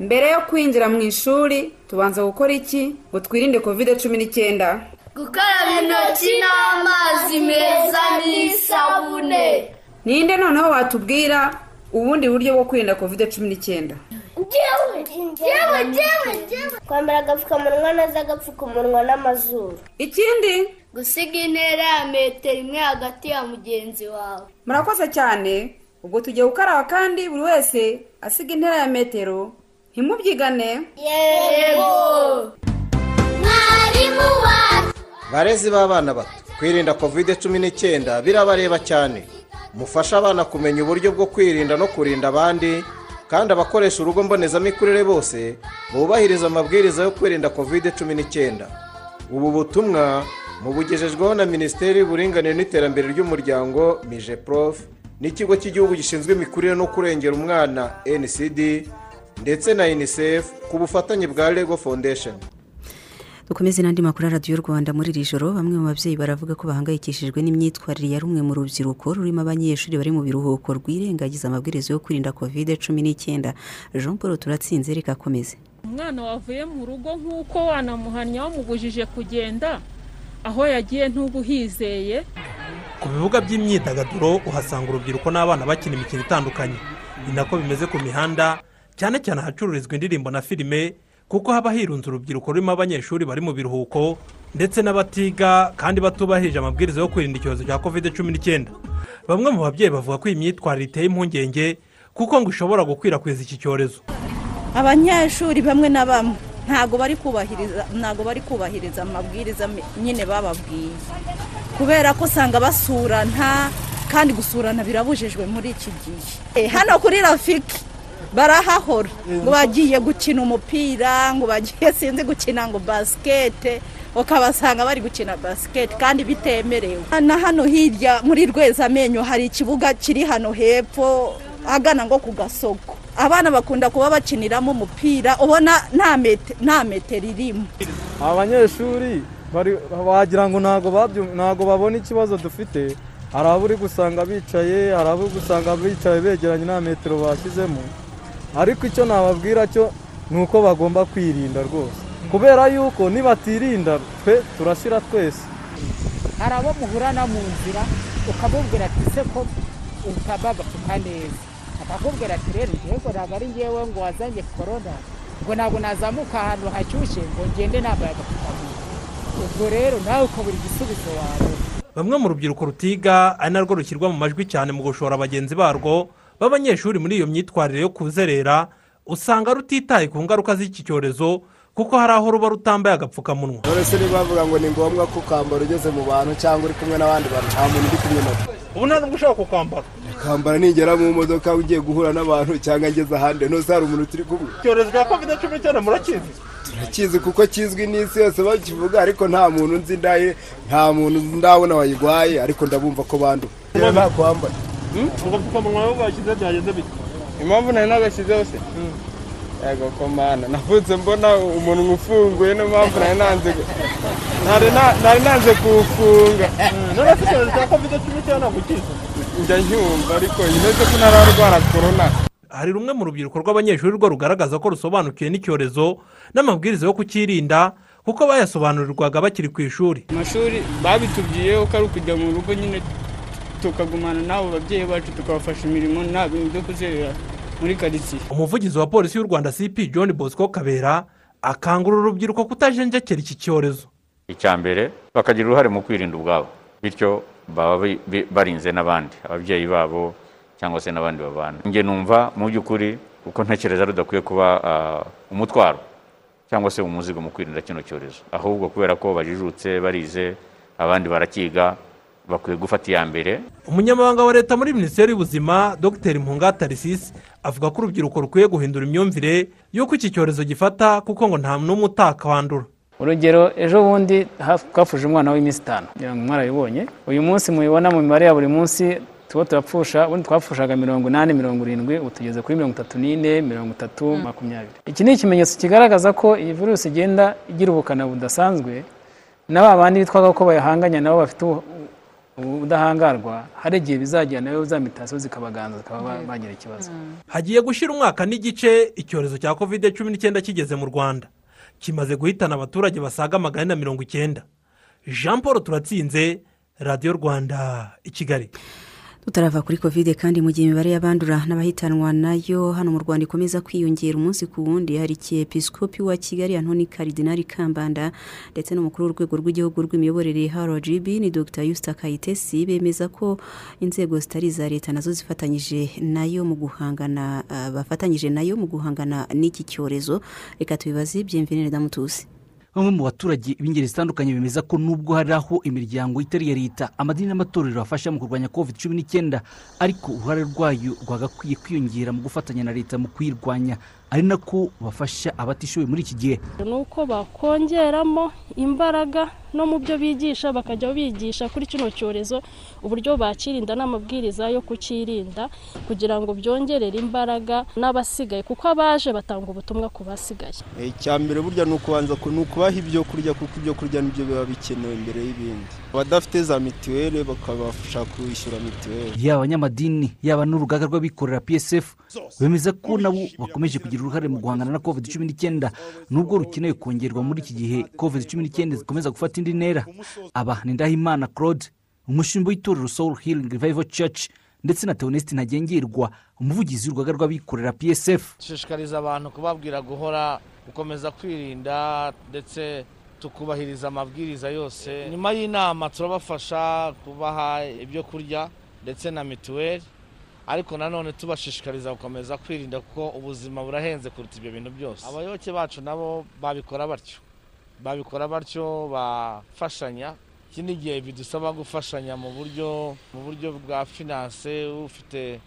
mbere yo kwinjira mu ishuri tubanza gukora iki ngo twirinde kovide cumi n'icyenda gukaraba intoki n'amazi meza n'isabune ninde noneho watubwira ubundi buryo bwo kwirinda kovide cumi n'icyenda kwambara agapfukamunwa neza agapfukamunwa n'amazuru. Ikindi? Gusiga intera ya metero imwe hagati ya mugenzi wawe. Murakoze cyane. Ubwo tugiye gukaraba kandi buri wese asiga intera ya metero. Ntimubyigane. Yego! Mwarimu wacu! Barezi b'abana bato kwirinda kovide cumi n'icyenda birabareba cyane. Mufashe abana kumenya uburyo bwo kwirinda no kurinda abandi kandi abakoresha urugo mbonezamikurire bose bubahiriza amabwiriza yo kwirinda kovide cumi n'icyenda. Ubu butumwa mubugejejweho na minisiteri y'uburinganire n'iterambere ry'umuryango mije prof n'ikigo cy'igihugu gishinzwe imikurire no kurengera umwana ncd ndetse na unicef ku bufatanye bwa lego foundation. Dukomeze n'andi makuru ya radiyo rwanda muri iri joro. Bamwe mu babyeyi baravuga ko bahangayikishijwe n'imyitwarire ya rumwe mu rubyiruko rurimo abanyeshuri bari mu biruhuko rwirengagiza amabwiriza yo kwirinda kovide cumi n'icyenda. Jean paul turatsinze reka akomeze. Umwana wavuye mu rugo nk'uko wanamuhannye wamubujije kugenda aho yagiye ntuba uhizeye ku bibuga by'imyidagaduro uhasanga urubyiruko n'abana bakina imikino itandukanye. Ni nako bimeze ku mihanda cyane cyane ahacururizwa indirimbo na filime kuko haba hirunze urubyiruko rurimo abanyeshuri bari mu biruhuko ndetse n'abatiga kandi batubahirije amabwiriza yo kwirinda icyorezo cya kovide cumi n'icyenda. Bamwe mu babyeyi bavuga ko iyi myitwarire iteye impungenge kuko ngo ishobora gukwirakwiza iki cyorezo. Abanyeshuri bamwe na bamwe ntabwo bari kubahiriza ntabwo bari kubahiriza amabwiriza nyine bababwiye. Kubera ko usanga basurana kandi gusurana birabujijwe muri iki gihe. Hano kuri rafiki barahahora. Ngo bagiye gukina umupira ngo bagiye sinzi gukina ngo basikete ukabasanga bari gukina basikete kandi bitemerewe. Na hano hirya muri rwezamenyo hari ikibuga kiri hano hepfo agana ngo ku gasoko. Abana bakunda kuba bakiniramo umupira ubona nta metero irimo. Abanyeshuri wagira ngo ntabwo babona ikibazo dufite. Hari abo uri gusanga bicaye hari abo uri gusanga bicaye begeranye nta metero bashyizemo. Ariko icyo nababwira cyo ni uko bagomba kwirinda rwose. Kubera yuko nibatirinda twe turashyira twese. Hari abo muhurana mu nzira ukamubwira ati se ko utabagapfuka neza. Akakubwira ati rero yego ntabwo ari ngewe ngo wazanye korona ngo ntabwo nazamuka ahantu hashyushye ngo ngende nambaye agapfukamunwa ubwo rero nawe ukabura igisubizo wawe. Bamwe mu rubyiruko rutiga ari narwo rushyirwa mu majwi cyane mu gushora bagenzi barwo b'abanyeshuri muri iyo myitwarire yo kuzerera usanga rutitaye ku ngaruka z'iki cyorezo kuko hari aho ruba rutambaye agapfukamunwa. Se niba bavuga ngo ni ngombwa ko ukambara ugeze mu bantu cyangwa uri kumwe n'abandi bantu nta muntu uri kumwe nabo ubu nta nubwo ushobora kukambara ukambara nigera mu modoka ugiye guhura n'abantu cyangwa ngeze ahandi. Ntose hari umuntu turi kumwe? Icyorezo cya kovide cumi n'icyenda murakizi? Turakizi kuko kizwi n'isi yose bakivuga ariko nta muntu nzi ndaye nta muntu ndabona wayirwaye ariko ndabumva ko kwambara. Agapfukamunwa nabo bashyize byagenze bite impamvu nari nagashyizeho se yego komana navutse mbona umunwa ufunguye niyo mpamvu nari nanze nari nanze kuwufunga. None se icyorezo cya kovide cumi n'icyenda gukiza njya nyumva ariko imeze ko ntararwara korona hari rumwe mu rubyiruko rw'abanyeshuri rwo rugaragaza ko rusobanukiwe n'icyorezo n'amabwiriza yo kukirinda kuko bayasobanurirwaga bakiri ku ishuri. Amashuri babitubwiyeho ko ari ukujya mu rugo nyine. Tukagumana n'abo babyeyi bacu tukabafasha imirimo nta bintu byo kuzerera muri karitsiye. Umuvugizi wa polisi y'u rwanda cp john bosco kabera akangurira urubyiruko kutajenjekera iki cyorezo. Icya mbere bakagira uruhare mu kwirinda ubwabo. Bityo baba barinze n'abandi ababyeyi babo cyangwa se n'abandi babana. Njye numva mu by'ukuri kuko ntekereza rudakwiye kuba umutwaro cyangwa se umuzigo mu kwirinda kino cyorezo. Ahubwo kubera ko bajijutse barize abandi barakiga bakwiye gufata iya mbere. Umunyamabanga wa leta muri minisiteri y'ubuzima dr. Mpunga tarisisi avuga ko urubyiruko rukwiye guhindura imyumvire y'uko iki cyorezo gifata kuko ngo nta n'umwe utakandura urugero ejo bundi twapfuje umwana w'iminsi itanu. Kugira ngo mwarabibonye uyu munsi mubibona mu mibare ya buri munsi tuba turapfusha ubundi twapfushaga mirongo inani mirongo irindwi ubu tugeze kuri mirongo itatu n'ine mirongo itatu makumyabiri. Iki ni ikimenyetso kigaragaza ko iyi virusi igenda igira ubukana budasanzwe na ba bandi bitwaga ko bayahanganya nabo bafite ubudahangarwa hari igihe bizagera na yo za mitasiyo zikabaganza zikaba ba- bagira ikibazo. Hagiye gushyira umwaka n'igice icyorezo cya kovide cumi n'icyenda kigeze mu rwanda. Kimaze guhitana abaturage basaga magana na mirongo icyenda. Jean paul turatsinze radiyo rwanda i kigali. Tutarava kuri kovide kandi mu gihe imibare y'abandura n'abahitanwa na yo hano mu rwanda ikomeza kwiyongera umunsi ku wundi. Hari episikopi wa kigali antoni karidinari kambanda ndetse n'umukuru w'urwego rw'igihugu rw'imiyoborere rgb ni dr. Yusita kayitesi bemeza ko inzego zitari iza leta na zo zifatanyije na yo mu guhangana bafatanyije na yo mu guhangana n'iki cyorezo. Reka tubibaze byemvenere damutusi bamwe mu baturage b'ingeri zitandukanye bemeza ko nubwo hari aho imiryango itari iya leta amadini n'amatorero afasha mu kurwanya covid cumi n'icyenda ariko uruhare rwayo rwagakwiye kwiyongera mu gufatanya na leta mu kuyirwanya. Ari nako bafasha abatishoboye muri iki gihe. Ni uko bakongeramo imbaraga no mu byo bigisha bakajya bigisha kuri kino cyorezo uburyo bakirinda n'amabwiriza yo kukirinda kugira ngo byongerere imbaraga n'abasigaye. Kuko abaje batanga ubutumwa ku basigaye. Icya mbere burya ni ukubanza ku- ni ukubaha ibyo kurya kuko ibyo kurya ni byo biba bikenewe mbere y'ibindi. Abadafite za mituweli bakabafasha kwishyura mituweli. Yaba abanyamadini yaba n'urugaga rw'abikorera psf bemeza ko nabo bakomeje kugira uruhare mu guhangana na covid cumi n'icyenda nubwo rukeneye kongerwa muri iki gihe covid cumi n'icyenda zikomeza gufata indi ntera. Aba ni ndahimana claude umushinga w'itorero soul healing revival church ndetse na teonesite ntagengerwa umuvugizi w'urugaga rw'abikorera psf dushishikariza abantu kubabwira guhora gukomeza kwirinda ndetse tukubahiriza amabwiriza yose. Nyuma y'inama turabafasha kubaha ibyo kurya ndetse na mituweli. Ariko nanone tubashishikariza gukomeza kwirinda kuko ubuzima burahenze kuruta ibyo bintu byose. Abayoboke bacu nabo babikora batyo. Babikora batyo bafashanya. Iki ni igihe bidusaba gufashanya mu buryo mu buryo bwa finance ufite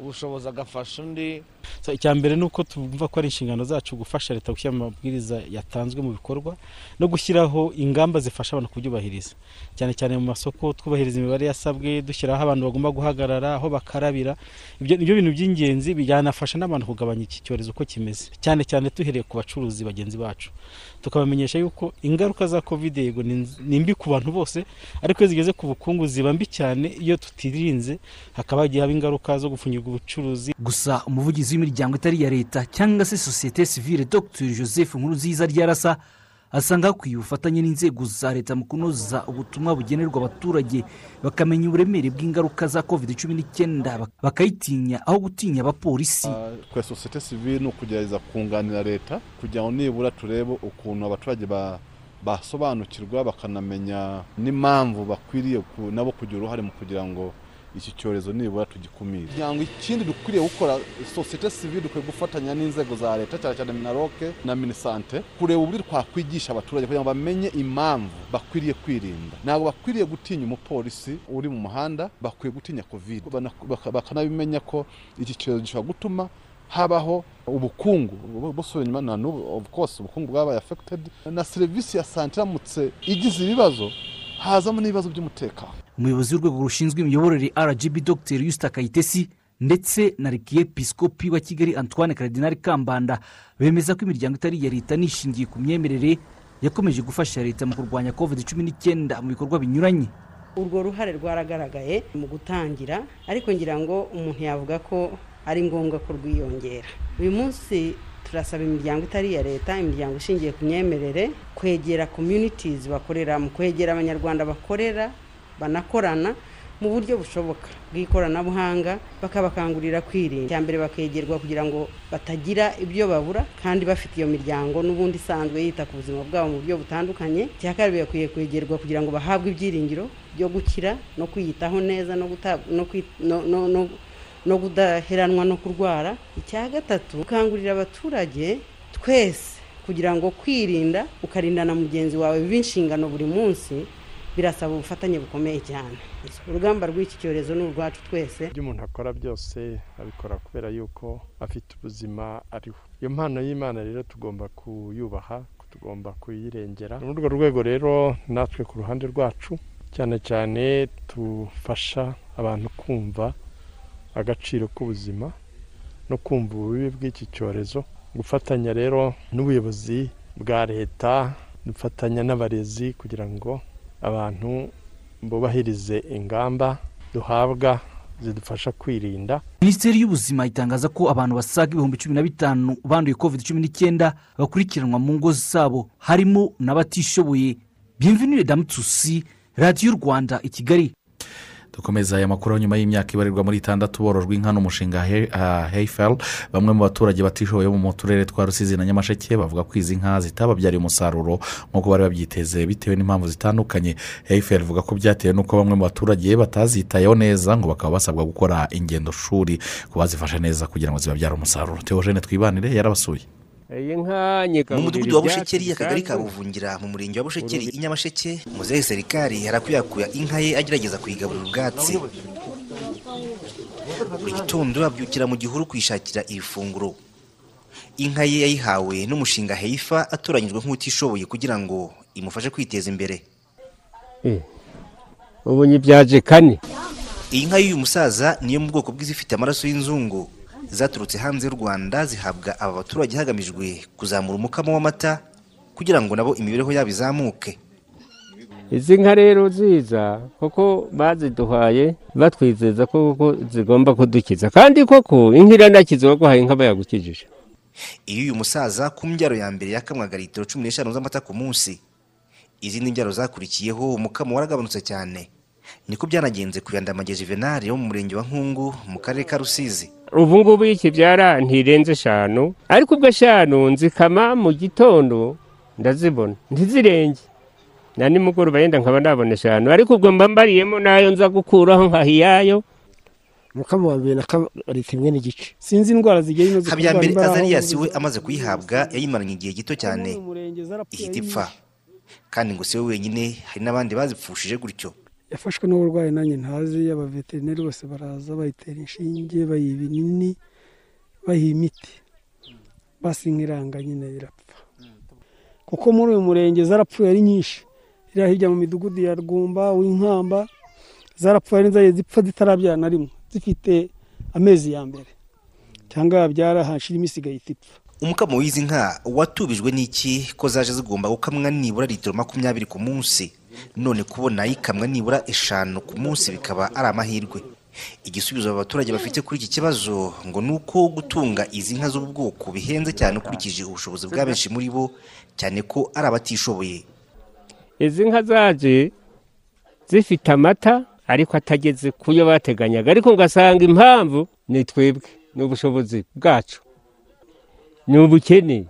ubushobozi agafasha undi. Icya mbere ni uko tumva ko ari inshingano zacu gufasha leta gushyira amabwiriza yatanzwe mu bikorwa no gushyiraho ingamba zifasha abantu kubyubahiriza. Cyane cyane mu masoko twubahiriza imibare yasabwe dushyiraho abantu bagomba guhagarara aho bakarabira. Ibyo ni byo bintu by'ingenzi byanafasha n'abantu kugabanya iki cyorezo uko kimeze. Cyane cyane duhereye ku bacuruzi bagenzi bacu. Tukabamenyesha yuko ingaruka za covid yego ni ni mbi ku bantu bose ariko iyo zigeze ku bukungu ziba mbi cyane iyo tutirinze hakaba hagiye haba ingaruka zo gufungirwa ubucuruzi. Gusa umuvugizi w'imiryango itari iya leta cyangwa se sosiyete sivile dr joseph nkurunziza ryarasa asanga hakwiye ubufatanye n'inzego za leta mu kunoza ubutumwa bugenerwa abaturage bakamenya uburemere bw'ingaruka za covid cumi n'icyenda bak- bakayitinya aho gutinya abapolisi. Twe sosiyete sivile ni ukugerageza kunganira leta kugira ngo nibura turebe ukuntu abaturage ba- basobanukirwa bakanamenya n'impamvu bakwiriye nabo kugira uruhare mu kugira ngo iki cyorezo nibura tugikumire. Ngo ikindi dukwiriye gukora sosiyete sivile dukwiye gufatanya n'inzego za leta cyane cyane minaroke na minisante kureba uburyo twakwigisha abaturage kugira ngo bamenye impamvu bakwiriye kwirinda. Ntabwo bakwiriye gutinya umupolisi uri mu muhanda bakwiye gutinya kovide bakanabimenya ko iki cyorezo gishobora gutuma habaho ubukungu. Bu- busubira inyuma na n'ubu of course ubukungu bwabaye affected. Na serivisi ya sante iramutse igize ibibazo hazamo n'ibibazo by'umutekano. Umuyobozi w'urwego rushinzwe imiyoborere rgb dr yusita kayitesi ndetse na rekiyepisikopi wa kigali antoine karidinari kambanda bemeza ko imiryango itari iya leta nishingiye ku myemerere yakomeje gufasha leta mu kurwanya covid cumi n'icyenda mu bikorwa binyuranye. Urwo ruhare rwaragaragaye mu gutangira ariko ngira ngo umuntu yavuga ko ari ngombwa ko rwiyongera uyu munsi turasaba imiryango itari iya leta imiryango ishingiye ku myemerere kwegera communities bakoreramo kwegera abanyarwanda bakorera banakorana mu buryo bushoboka bw'ikoranabuhanga bakabakangurira kwirinda. Icya mbere bakegerwa kugira ngo batagira ibyo babura kandi bafite iyo miryango n'ubundi isanzwe yita ku buzima bwabo mu buryo butandukanye. Icya kabiri bakwiye kwegerwa kugira ngo bahabwe ibyiringiro byo gukira no kwiyitaho neza no kudaheranwa no kurwara. Icya gatatu gukangurira abaturage twese kugira ngo kwirinda ukarinda na mugenzi wawe bibe inshingano buri munsi birasaba ubufatanye bukomeye cyane. Urugamba rw'iki cyorezo ni urwacu twese. Ibyo umuntu akora byose abikora kubera yuko afite ubuzima ariho. Iyo mpano y'imana rero tugomba kuyubaha tugomba kuyirengera. Muri urwo rwego rero natwe ku ruhande rwacu cyane cyane dufasha abantu kumva agaciro k'ubuzima no kumva ububi bw'iki cyorezo. Gufatanya rero n'ubuyobozi bwa leta dufatanya n'abarezi kugira ngo abantu bubahirize ingamba duhabwa zidufasha kwirinda. Minisiteri y'ubuzima itangaza ko abantu basaga ibihumbi cumi na bitanu banduye covid cumi n'icyenda bakurikiranwa mu ngo zabo harimo n'abatishoboye. Bienvenue damutsusi radiyo rwanda i kigali. Dukomeza aya makuru nyuma y'imyaka ibarirwa muri itandatu borojwe inka n'umushinga heyiferi bamwe mu baturage batishoboye bo mu turere twa rusizi na nyamasheke bavuga ko izi nka zitababyariye umusaruro nk'uko bari babyiteze bitewe n'impamvu zitandukanye. Heyiferi ivuga ko byatewe n'uko bamwe mu baturage batazitayeho neza ngo bakaba basabwa gukora ingendo shuri ku bazifashe neza kugira ngo zibabyare umusaruro. Teogene twibanire yarabasuye. Mu mudugudu wa bushekeri akagari ka buvungira mu murenge wa bushekeri i nyamasheke muzehe serikari arakwiyakuya inka ye agerageza kuyigaburira ubwatsi. Buri gitondo abyukira mu gihuru kwishakira ifunguro. Inka ye yayihawe n'umushinga heifa atoranyijwe nk'utishoboye kugira ngo imufashe kwiteza imbere. Ubu nyibyaje kane iyi nka y'uyu musaza niyo mu bwoko bw'izifite amaraso y'inzungu. Zaturutse hanze y'u rwanda zihabwa aba baturage hagamijwe kuzamura umukamo w'amata kugira ngo nabo imibereho yabo izamuke. Izi nka rero ziza kuko baziduhaye batwizeza ko zigomba kudukiza. Kandi koko inka iranakiza waguhaye inka bayagukijije. Iyo uyu musaza ku mbyaro ya mbere yakamwaga litiro cumi n'eshanu z'amata ku munsi izindi mbyaro zakurikiyeho umukamo waragabanutse cyane. Niko byanagenze ku yandamage juvenali yo mu murenge wa nkungu mu karere ka rusizi. Ubu ngubu iyo ikibyara ntirenze eshanu ariko ubwo eshanu nzikama mu gitondo ndazibona. Ntizirenge na nimugoroba yenda nkaba nabona eshanu ariko ubwo mba mbariyemo na yo nza gukuraho nkahiyayo mukama wa mbere na kabiri imwe n'igice. Sinzi indwara zigiye inoze habiyambere azariyasi we amaze kuyihabwa yayimaranye igihe gito cyane. ihita ipfa. kandi ngo si we wenyine hari n'abandi bazipfushije gutyo. Yafashwe n'uburwayi nanjye ntazi abaveterineri bose baraza bayitera inshinge bayiha ibinini bayiha imiti. Basi nk'iranga nyine irapfa. Kuko muri uyu murenge zarapfuye ari nyinshi. Iriya hirya mu midugudu ya rwumba w'inkamba zarapfuye ari nzajya zipfa zitarabyara na rimwe. Zifite amezi ya mbere. Cyangwa yabyara hashira iminsi igahita ipfa. Umukamo w'izi nka watubijwe n'iki ko zaje zigomba gukamwa nibura litiro makumyabiri ku munsi? None kubona ikamwa nibura eshanu ku munsi bikaba ari amahirwe. Igisubizo aba baturage bafite kuri iki kibazo ngo ni uko gutunga izi nka z'ubu bwoko bihenze cyane ukurikije ubushobozi bwa benshi muri bo cyane ko ari abatishoboye. Izi nka zaje zifite amata ariko atageze ku yo bateganyaga ariko ugasanga impamvu ni twebwe ni ubushobozi bwacu. Ni ubukene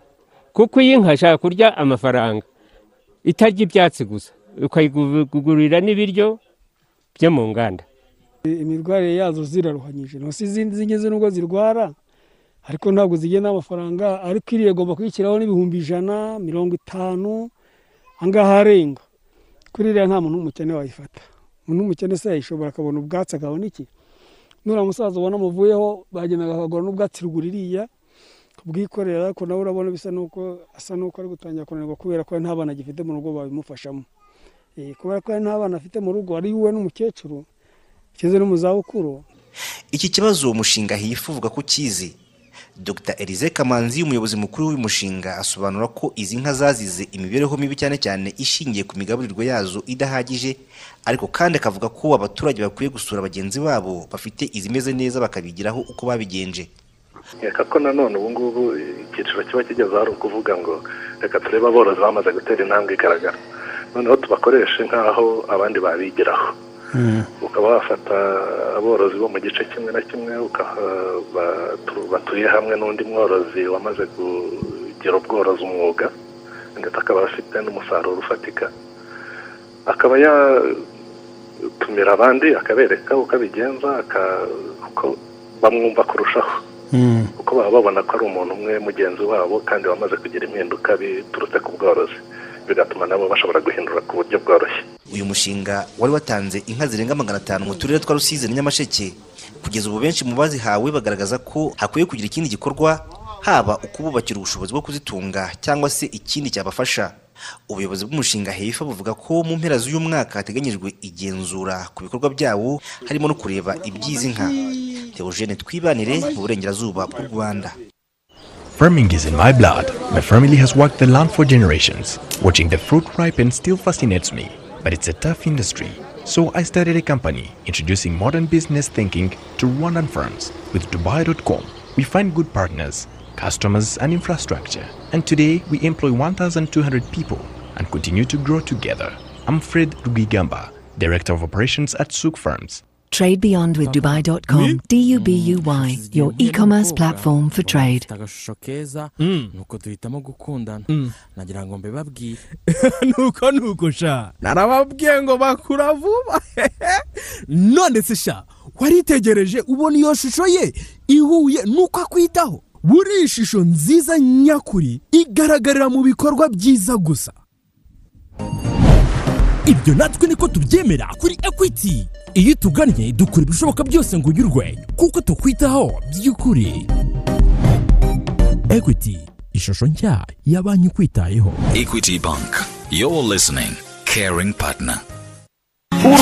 kuko iyi nka ashaka kurya amafaranga itarya ibyatsi gusa. Ukayigurira n'ibiryo byo mu nganda. Imirwarire yazo ziraruhanyije. Ntusi izindi zigeze n'ubwo zirwara ariko ntabwo zigena amafaranga ariko iriya igomba kuyishyiraho n'ibihumbi ijana mirongo itanu ahangaha arenga. Kuri iriya nta muntu w'umukene wayifata. Umuntu w'umukene se yayishobora akabona ubwatsi akabona iki? Nuriya musaza ubona amuvuyeho bagendaga bakagura n'ubwatsi ruguru iriya kubwikorera ariko nawe urabona bisa n'uko asa n'uko ari gutangira kunanirwa kubera ko nta bana agifite mu rugo babimufashamo. Kubera ko nta bana afite mu rugo ari we n'umukecuru ugeze no mu zabukuru. Iki kibazo uwo mushinga hifu uvuga ko ukizi dr. Elize kamanzi umuyobozi mukuru w'uyu mushinga asobanura ko izi nka zazize imibereho mibi cyane cyane ishingiye ku migaburirwe yazo idahagije ariko kandi akavuga ko abaturage bakwiye gusura bagenzi babo bafite izimeze neza bakabigiraho uko babigenje. Reka ko nanone ubu ngubu icyiciro kiba kigeze ari ukuvuga ngo reka turebe aborozi bamaze gutera intambwe igaragara. Noneho tubakoreshe nk'aho abandi babigiraho. Ukaba wafata aborozi bo mu gice kimwe na kimwe batuye hamwe n'undi mworozi wamaze kugira ubworozi umwuga ndetse akaba afite n'umusaruro ufatika. Akaba yatumira abandi akabereka uko abigenza bamwumva kurushaho. Kuko baba babona ko ari umuntu umwe mugenzi wabo kandi wamaze kugira impinduka biturutse ku bworozi. Bigatuma nabo bashobora guhindura ku buryo bworoshye. Uyu mushinga wari watanze inka zirenga magana atanu mu turere twa rusizi na nyamasheke. Kugeza ubu benshi mu bazihawe bagaragaza ko hakwiye kugira ikindi gikorwa haba ukububakira ubushobozi bwo kuzitunga cyangwa se ikindi cyabafasha. Ubuyobozi bw'umushinga hefa buvuga ko mu mpera z'uyu mwaka hateganyijwe igenzura ku bikorwa byawo harimo no kureba iby'izi nka Theogene twibanire mu burengerazuba bw'u rwanda. Farming is in my blood. My family has worked the land for generations. Watching the fruit ripen still fascinates me, but it's a tough industry. So I started a company introducing modern business thinking to Rwandan farms. With Dubai.com, we find good partners, customers, and infrastructure. And today we employ 1,200 people and continue to grow together. I'm Fred Rugigamba, Director of Operations at Souk Farms. Trade Beyond with Dubai.com. D U B U Y, your e commerce platform for trade. keza nuko duhitamo gukundana nagira ngo mbibabwire nuko nuko sha. Narababwiye ngo bakura vuba. None se sha. Waritegereje ubona iyo shusho ye? Ihuye nuko akwitaho. Buriya ishusho nziza nyakuri igaragarira mu bikorwa byiza gusa. Ibyo natwe niko tubyemera kuri ekwiti iyo utugannye dukora ibishoboka byose ngo unyurwe kuko tukwitaho by'ukuri ekwiti ishusho nshya ya banki ikwitayeho Equity Bank. You're listening. Caring partner.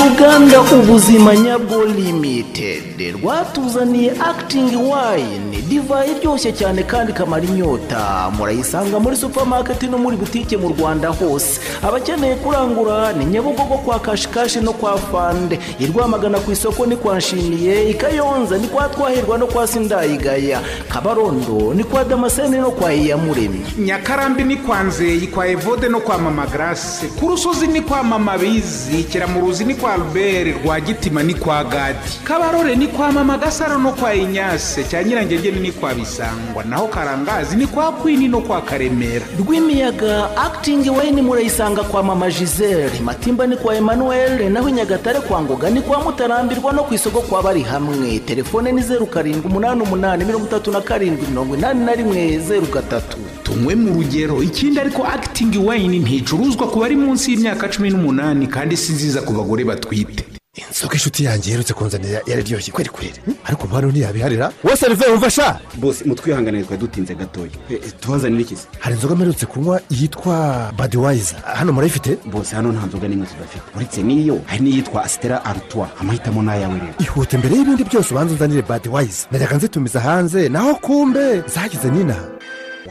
Uruganda ubuzima nyabwo limitedi rwatuzaniye akitingi wayini divayi iryoshye cyane kandi ikamara inyota. Murayisanga muri supamaketi no muri butike mu rwanda hose. Abakeneye kurangura ni nyabugogo kwa kashikashi no kwa fande i rwamagana ku isoko ni kwa nshimiye i kayonza ni kwa twahirwa no kwa sindayigaya kabarondo ni kwa damascene no kwa iyamuremye. Nyakarambi ni kwa nzeyi kwa evode no kwa mama grace. Ku rusozi ni kwa mama bizi kiramuruzi ni kwa albert rwagitima ni kwa gadi. Kabarore ni kwa mama gasaro no kwa inyase. Cya nyirangegeni ni kwa bisangwa. Naho karangazi ni kwa kwini no kwa karemera. Rwimiyaga akitingi wayini murayisanga kwa mama gisele. Matimba ni kwa emmanuel naho nyagatare kwa ngoga ni kwa mutarambirwa no ku isoko kwa bari hamwe. Telefone ni zeru karindwi umunani umunani mirongo itatu na karindwi mirongo inani na rimwe zeru gatatu. Tunywe mu rugero ikindi ariko akitingi wayini nticuruzwa ku bari munsi y'imyaka cumi n'umunani kandi si nziza ku bagore batwite inzoga inshuti yanjye iherutse kunzanira yararyoshye kweri kweri? Ariko hano ntiyabiharira wose rive wumva sha? Bose mutwihanganire twari dutinze gatoya. Eh, tubazanire iki se? Hari inzoga mperutse kunywa yitwa badiwayiza hano murayifite bose hano nta nzoga n'imwe tudafite uretse n'iyo hari n'iyitwa asitera arutwa amahitamo ni ayawe rero. Ihute mbere y'ibindi byose ubanza unzanire badiwayiza najyaga nzitumiza hanze. Naho kumbe! Zagize n'inaha.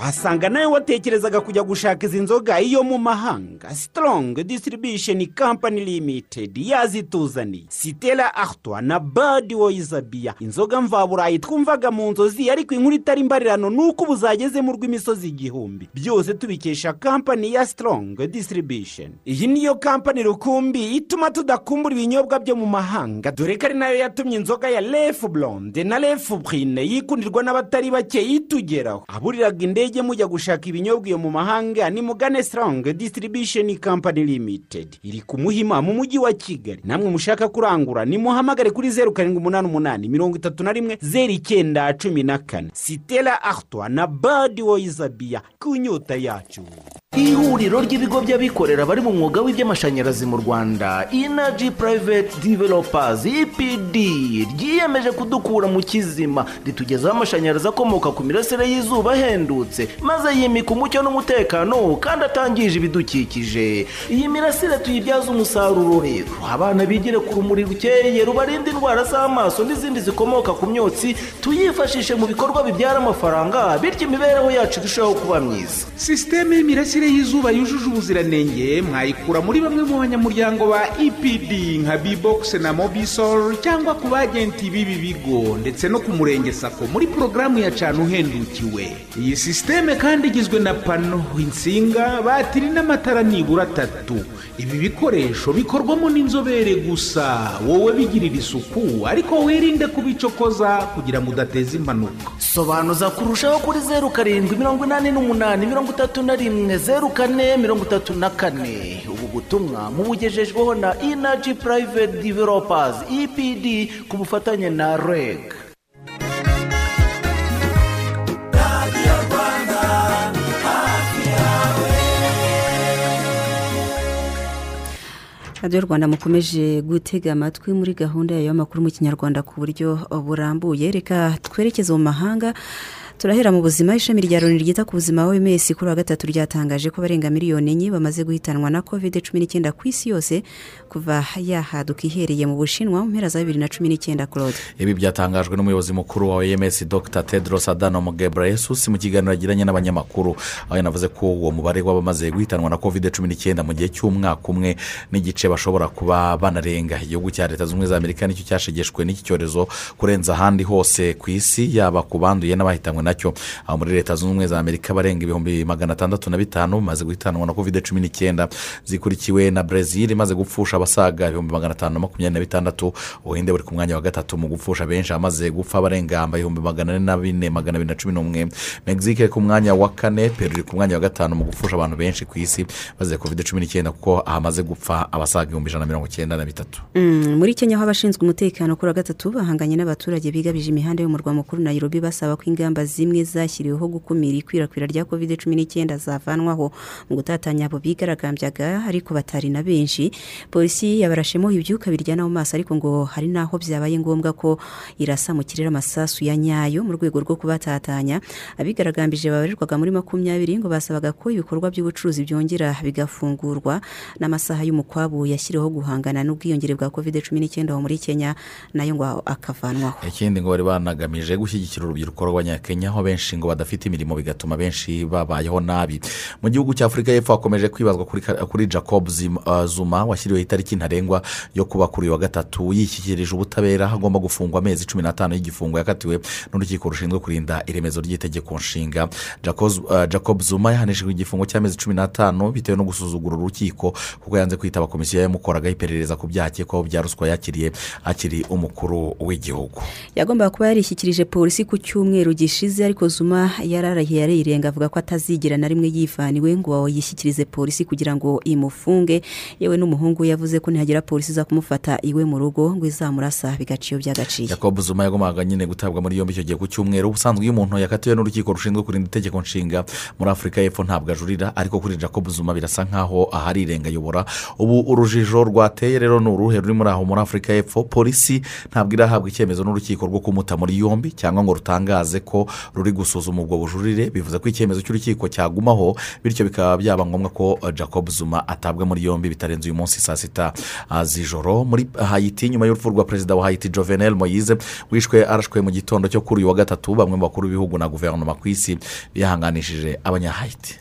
Wasanga nawe watekerezaga kujya gushaka izi nzoga iyo mu mahanga. Strong distribution company limited yazituzaniye. Sitera artwa na badi woyizabiya inzoga mvaburayi twumvaga mu nzozi ariko inkuru itari imbarirano ni uko ubu zageze mu rw'imisozi igihumbi. Byose tubikesha company ya strong distribution. Iyi niyo company rukumbi ituma tudakumbura ibinyobwa byo mu mahanga. Dore ko ari na yo yatumye inzoga ya lefu blonde na lefu brine yikundirwa n'abatari bake itugeraho. Aburiraga indege mujya gushaka ibinyobwa iyo mu mahanga ni mugane strong distribution company limited. Iri ku muhima mu mujyi wa kigali. Namwe mushaka kurangura nimuhamagare kuri zeru karindwi umunani umunani mirongo itatu na rimwe zeru icyenda cumi na kane. Sitera artwa na badi woyizabiya ku nyota yacu. Ihuriro ry'ibigo by'abikorera bari mu mwuga w'iby'amashanyarazi mu rwanda inaji purayiveti divelopazi ipd ryiyemeje kudukura mu kizima. Ritugezaho amashanyarazi akomoka ku mirasire y'izuba ahendutse. Maze yimika umucyo n'umutekano kandi atangije ibidukikije. Iyi mirasire tuyibyaza umusaruro rero abana bigire ku rumuri rukeye rubarinda indwara z'amaso n'izindi zikomoka ku myotsi tuyifashishe mu bikorwa bibyara amafaranga bityo imibereho yacu irushaho kuba myiza. Sisiteme y'imirasire y'izuba yujuje ubuziranenge mwayikura muri bamwe mu banyamuryango ba epd nka bbox na mobisol cyangwa ku bagenti b'ibi bigo ndetse no ku murenge sako muri porogaramu ya cana uhendukiwe iyi sisiteme kandi igizwe na pano insinga batiri n'amatara nibura atatu. Ibi bikoresho bikorwamo n'inzobere gusa. Wowe bigirira isuku ariko wirinde kubicokoza kugira ngo udateza impanuka. Sobanuza kurushaho kuri zeru karindwi mirongo inani n'umunani mirongo itatu na rimwe zeru kane mirongo itatu na kane. Ubu butumwa mubugejejweho na inaji purayiveti divelopazi epd ku bufatanye na reg radiyo rwanda mukomeje gutega amatwi muri gahunda yayo y'amakuru mu kinyarwanda ku buryo burambuye. Reka twerekeze mu mahanga. Turahera mu buzima. Ishami rya loni ryita ku buzima oms kuri wa gatatu ryatangaje ko abarenga miliyoni enye bamaze guhitanwa na covid cumi n'icyenda ku isi yose. Kuva yahaduka ihereye mu bushinwa mu mpera za bibiri na cumi n'icyenda claude. Ibi byatangajwe n'umuyobozi mukuru wa oms dr. Tedros adhanom ghebreyesus mu kiganiro yagiranye n'abanyamakuru. Aho yanavuze ko uwo mubare w'abamaze guhitanwa na covid cumi n'icyenda mu gihe cy'umwaka umwe n'igice bashobora kuba banarenga. Igihugu cya leta zunze ubumwe za amerika ni cyo cyashegeshwe n'iki cyorezo kurenza ahandi hose ku isi yaba ku banduye n'abahitanywe na cyo aho muri leta zunze ubumwe za amerika barenga ibihumbi magana atandatu na bitanu bamaze guhitanwa na covid cumi n'icyenda. Zikurikiwe na brezil imaze gupfusha abasaga ibihumbi magana atanu na makumyabiri na bitandatu. Ubuhinde buri ku mwanya wa gatatu mu gupfusha benshi amaze gupfa barenga ibihumbi magana ane na bine magana abiri na cumi n'umwe. Mexique ku mwanya wa kane peru iri ku mwanya wa gatanu mu gupfusha abantu benshi ku isi bazize covid cumi n'icyenda kuko hamaze gupfa abasaga ibihumbi ijana na mirongo icyenda na bitatu. Mm, muri kenya aho abashinzwe umutekano kuri wa gatatu bahanganye n'abaturage bigabije imihanda y'umurwa mukuru nairobi basaba ko ingamba zimwe zashyiriweho gukumira ikwirakwira rya covid cumi n'icyenda zavanwaho. Mu gutatanya abo bigaragambyaga ariko batari na benshi polisi yabarashemo ibyuka biryana mu maso ariko ngo hari n'aho byabaye ngombwa ko irasa mu kirere amasasu ya nyayo mu rwego rwo kubatatanya. Abigaragambije babarirwaga muri makumyabiri ngo basabaga ko ibikorwa by'ubucuruzi byongera bigafungurwa n'amasaha y'umukwabu yashyiriweho guhangana n'ubwiyongere bwa covid cumi n'icyenda muri kenya na yo ngo akavanwaho. Ikindi ngo bari banagamije gushyigikira urubyiruko rw'abanyakenya aho benshi ngo badafite imirimo bigatuma benshi babayeho nabi. Mu gihugu cya afurika y'epfo hakomeje kwibazwa kuri, kuri jacob uh, zuma washyiriweho itariki ntarengwa yo kuba kuri uyu wa gatatu yishyikirije ubutabera agomba gufungwa amezi cumi n'atanu y'igifungo yakatiwe n'urukiko rushinzwe kurinda iremezo ry'itegeko nshinga. Uh, jacob zuma yahanishijwe igifungo cy'amezi cumi n'atanu bitewe no gusuzugura urukiko kuko yanze kwitaba komisiyo yamukoragaho iperereza ku byaha akekwaho bya ruswa yakiriye akiri umukuru w'igihugu. Yagombaga kuba yarishyikirije polisi ku cyumweru gishize ariko zuma yararahiye arirenga avuga ko atazigera na rimwe yivaniwe ngo yishyikirize polisi kugira ngo imufunge. Yewe n'umuhungu we yavuze ko nihagera polisi iza kumufata iwe mu rugo ngo izamurasa bigaca iyo byagaciye jacob zuma yagombaga nyine gutabwa muri yombi icyo gihe ku cyumweru. Ubusanzwe iyo umuntu yakatiwe n'urukiko rushinzwe kurinda itegeko nshinga muri afurika y'epfo ntabwo ajurira ariko kuri jacob zuma birasa nkaho ahari irenga ayobora. Ubu urujijo rwateye rero ni uruhe ruri muri aho muri afurika y'epfo? Polisi ntabwo irahabwa icyemezo n'urukiko rwo kumuta muri yombi cyangwa ngo rutangaze ko ruri gusuzuma ubwo bujurire. Bivuze ko icyemezo cy'urukiko cyagumaho bityo bikaba byaba ngombwa ko jacob zuma atabwa muri yombi bitarenze uyu munsi saa sita uh, z'ijoro muri hayiti nyuma y'urupfu rwa perezida wa hayiti jovenel moyize wishwe arashwe mu gitondo cyo kuri uyu wa gatatu bamwe mu bakuru b'ibihugu na guverinoma ku isi bihanganishije abanyahayiti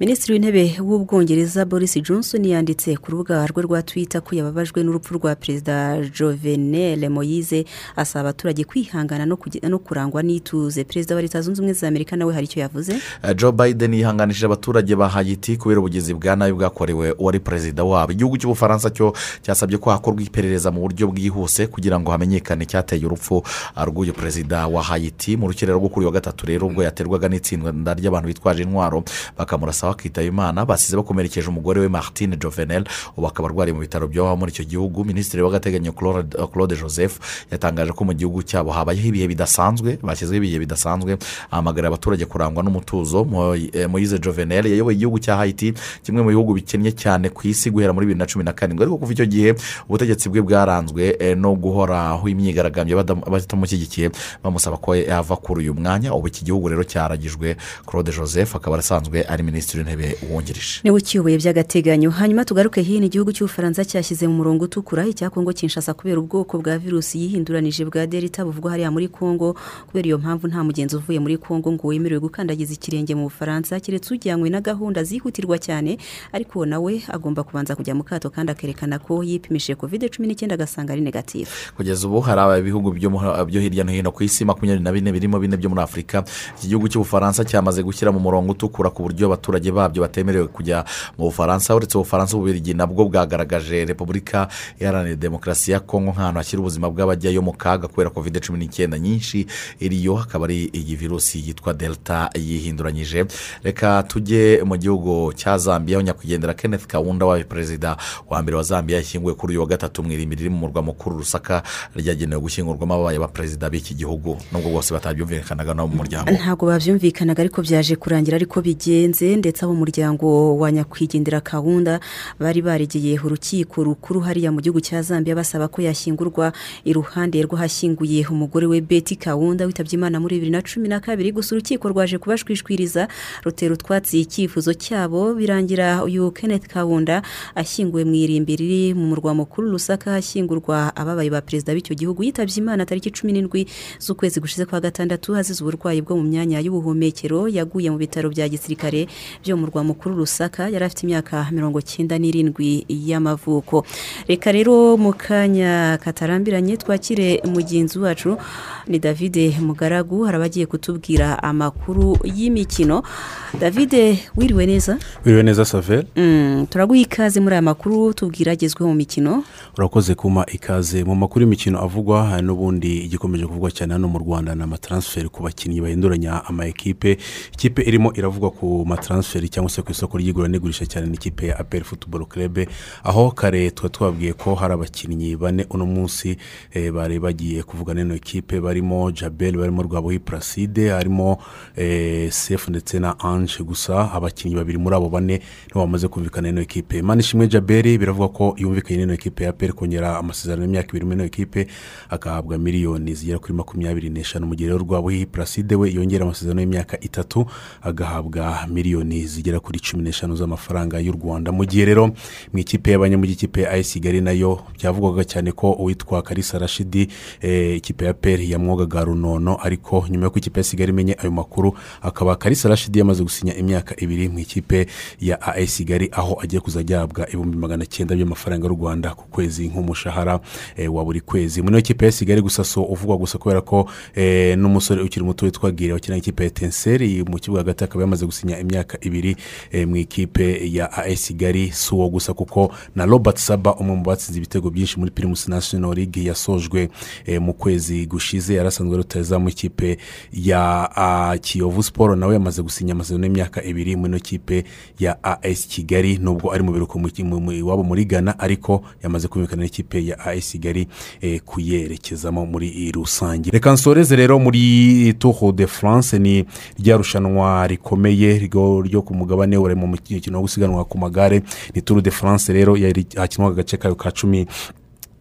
minisitiri w'intebe w'ubwongereza boris johnson yanditse ku rubuga rwe rwa twitter ko yababajwe n'urupfu rwa perezida jovenel moyize asaba abaturage kwihangana no kurangwa n'ituze. Perezida wa leta zunze ubumwe za amerika nawe hari icyo yavuze? Uh, joe biden yihanganishije abaturage ba hayiti kubera ubugizi bwa nabi bwakorewe uwari perezida wabo. Igihugu cy'ubufaransa cyo cyasabye ko hakorwa iperereza mu buryo bwihuse kugira ngo hamenyekane icyateye urupfu rw'uyu perezida wa hayiti mu rukera rwo kuri wa gatatu rero ubwo yaterwaga n'itsinda ry'abantu bitwaje intwaro bakamurasa bakitaba imana basize bakomerekeje umugore we martine jovenel ubu akaba arwariye mu bitaro byo muri icyo gihugu. Minisitiri w'agateganyo Claude- joseph yatangaje ko mu gihugu cyabo habayeho ibihe bidasanzwe bashyizeho ibihe bidasanzwe ahamagarira abaturage kurangwa n'umutuzo. Mo- eh, jovenel yayoboye igihugu cya hayiti kimwe mu bihugu bikennye cyane ku isi guhera muri bibiri na cumi na karindwi ariko kuva icyo gihe ubutegetsi bwe bwaranzwe eh, no guhoraho imyigaragambyo batamushyigikiye bamusaba ko yava kuri uyu mwanya. Ubu iki gihugu rero cyaragijwe. Claude joseph akaba asanzwe ari minisitiri w'intebe wungirije ni we ukiyoboye by'agateganyo. Hanyuma tugaruke hino igihugu cy'ubufaransa cyashyize mu murongo utukura icya kongo kinshasa kubera ubwoko bwa virusi yihinduranije bwa delita buvugwa hariya muri kongo kubera iyo mpamvu nta mugenzi uvuye muri kongo ngo wemerewe gukandagiza ikirenge mu bufaransa. Keretse ujyanywe na gahunda zihutirwa cyane ariko nawe agomba kubanza kujya mu kato kandi akerekana ko yipimishije kovide cumi n'icyenda agasanga ari negatifu kugeza ubu hari ibihugu byo hirya no hino ku isi makumyabiri na bine birimo bine byo muri afurika iki gihugu cy'ubufaransa cyamaze gushyira mu murongo utukura ku buryo abaturage babyo batemerewe kujya mu bufaransa uretse ubufaransa ububirigi nabwo bwagaragaje repubulika iharanira demokarasi ya kongo nk'ahantu hashyira ubuzima bw'abajyayo mu kaga kubera kovide cumi n'icyenda nyinshi. Iriyo akaba ari iyi virusi yitwa delta yihinduranyije. Reka tujye mu gihugu cya zambia nyakwigendera kenneth kawunda wabaye perezida wa mbere wa zambia yashyinguwe kuri uyu wa gatatu mu irimbi riri mu murwa mukuru rusaka ryagenewe gushyingurwamo ababaye abaperezida b'iki gihugu. Nubwo bose batabyumvikanaga no mu muryango. Ntabwo babyumvikanaga ariko byaje kurangira ariko bigenze ndetse ndetse ab'umuryango wa nyakwigendera kawunda bari baregeye urukiko rukuru hariya mu gihugu cya zambia basaba ko yashyingurwa. Iruhande rw'ahashyinguye umugore we beti kawunda witabye imana muri bibiri na cumi na kabiri gusa urukiko rwaje kubashwishwiriza. Rutera utwatsi icyifuzo cyabo birangira uyu kenneth kawunda ashyinguwe mu irimbi riri mu murwa mukuru rusaka hashyingurwa ababaye ba perezida b'icyo gihugu. Yitabye imana tariki cumi n'indwi z'ukwezi gushize kwa gatandatu hazize uburwayi bwo mu myanya y'ubuhumekero yaguye mu bitaro bya gisirikare byo mu murwa mukuru rusaka yari afite imyaka mirongo cyenda n'irindwi y'amavuko. Reka rero mu kanya katarambiranye twakire mugenzi wacu ni davide mugaragu hari abagiye kutubwira amakuru y'imikino. Davide wiriwe neza? Wiriwe neza saveri Mm, turaguha ikaze muri aya makuru tubwira agezweho mu mikino. Urakoze kuma ikaze. Mu makuru y'imikino avugwa n'ubundi igikomeje kuvugwa cyane hano mu rwanda ni amataransiferi ku bakinnyi bahinduranya ama ekipe ikipe irimo iravugwa ku mataransiferi cyangwa se ku isoko ry'igura n'igurisha cyane n'ikipe ya aperi futuboro kerebe aho kare tuba twabwiye ko hari abakinnyi bane uno munsi eh, bari bagiye kuvugana n'ino ekipe barimo jabel barimo rwabuhi puraside harimo eh, sefu ndetse na anje gusa abakinnyi babiri muri abo bane nibo bamaze kumvikana n'ino ekipe manishimwe jaberi biravuga ko yumvikanye n'ino ekipe ya aperi kongera amasezerano y'imyaka ibiri muri ino ekipe agahabwa miliyoni zigera kuri makumyabiri n'eshanu. Mu gihe rero rwabuhi puraside we yongera amasezerano y'imyaka itatu agahabwa miliyoni zigera kuri cumi n'eshanu z'amafaranga y'u rwanda. Mu gihe rero mu ikipe y'abanyamujyi ikipe ya kigali na yo byavugwaga cyane ko uwitwa karisa rashidi eh, ikipe ya peri yamwogaga runono ariko nyuma y'uko ikipe ya kigali imenye ayo makuru akaba karisa rashidi yamaze gusinya imyaka ibiri mu ikipe ya kigali aho agiye kuzajya ahabwa ibihumbi magana cyenda by'amafaranga y'u rwanda ku kwezi nk'umushahara eh, wa buri kwezi. Muri iyo kipe ya kigali gusa so uvugwa gusa kubera ko eh, n'umusore ukiri muto witwa gire wakina ikipe ya tenseri mu kibuga hagati akaba yamaze gusinya imyaka ibiri eh, mu ikipe ya as kigali si uwo gusa kuko na robert saba umwe mu batsinze ibitego byinshi muri primus national league yasojwe eh, mu kwezi gushize. Yari asanzwe rutaza mu ikipe ya kiyovu siporo nawe yamaze gusinya amasezerano y'imyaka ibiri muri ino kipe ya as kigali. Nubwo ari mu biruhuko iwabo muri ghana ariko yamaze kumvikana n'ikipe ya as kigali eh, kuyerekezamo muri rusange. Reka nsoreze rero muri tour de france ni rya rushanwa rikomeye ryo ku mugabane uri mu mukino wo gusiganwa ku magare ni tour de france rero hakinwaga agace kayo ka cumi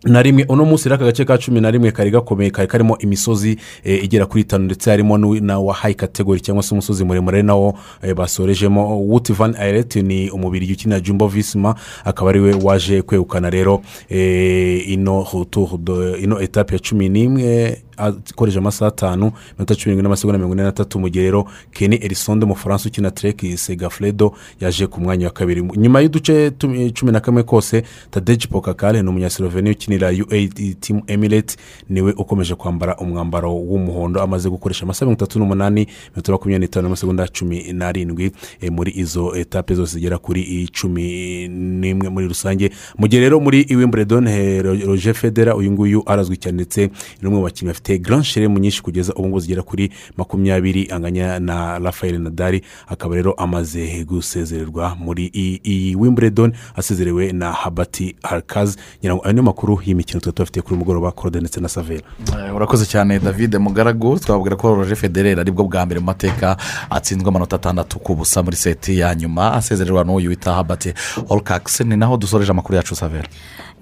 na rimwe. Uno munsi rero aka gace ka cumi na rimwe kari gakomeye kari karimo imisozi eh, igera kuri itanu ndetse harimo na wa hayi kategori cyangwa se umusozi muremure nawo eh, basorejemo. Wuti van ayireti ni umubiri ukinira jumbo visima akaba ari we waje kwegukana rero eh, ino etape ya cumi n'imwe akoresha amasaha atanu iminota cumi n'irindwi n'amasegonda mirongo ine n'atatu mu gihe rero keni erisonde umufaransa ukina trek segafredo yaje ku mwanya wa kabiri. Nyuma y'uduce cumi na kamwe kose tadeji pokakale ni umunyasiloveni ukinira ua team emirate ni we ukomeje kwambara umwambaro w'umuhondo. Amaze gukoresha amasaha mirongo itatu n'umunani minota makumyabiri n'itanu n'amasegonda cumi n'arindwi eh, muri izo etape zose zigera kuri cumi n'imwe muri rusange. Mu gihe rero muri wimbledon eh, Ro- roger federa uyu nguyu arazwi cyane ndetse ni umwe mu bakinnyi bafite grand sheremu nyinshi kugeza ubu ngubu zigera kuri makumyabiri anganya na rafael nadari akaba rero amaze gusezererwa muri iyi- wimbledon asezerewe na habati harikazi ngira ngo ayo niyo makuru y'imikino tuba tubafite kuri mugoroba korode ndetse na savera Eh, urakoze cyane david mugaragu. Twabwira ko roje federer ari bwo bwa mbere mu mateka atsinzwe amanota atandatu ku busa muri seti ya nyuma. Asezererwa n'uyu wita habati olukakisi ni naho dusoreje amakuru yacu savera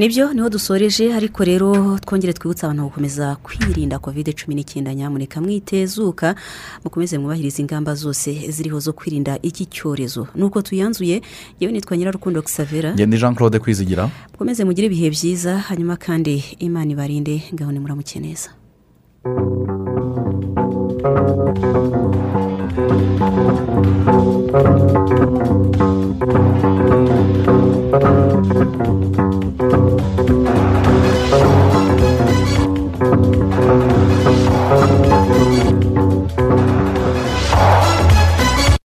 ni byo ni ho dusoreje ariko rero twongere twibutse abantu gukomeza kwirinda kovide cumi n'icyenda nyamuneka mwitezuka mukomeze mwubahirize ingamba zose ziriho zo kwirinda iki cyorezo. Nuko tuyanzuye yewe nitwa nyirarukundo gisavera ngende jean claude kwizigira. Mukomeze mugire ibihe byiza hanyuma kandi imana ibarinde ngaho nimuramuke neza. Thank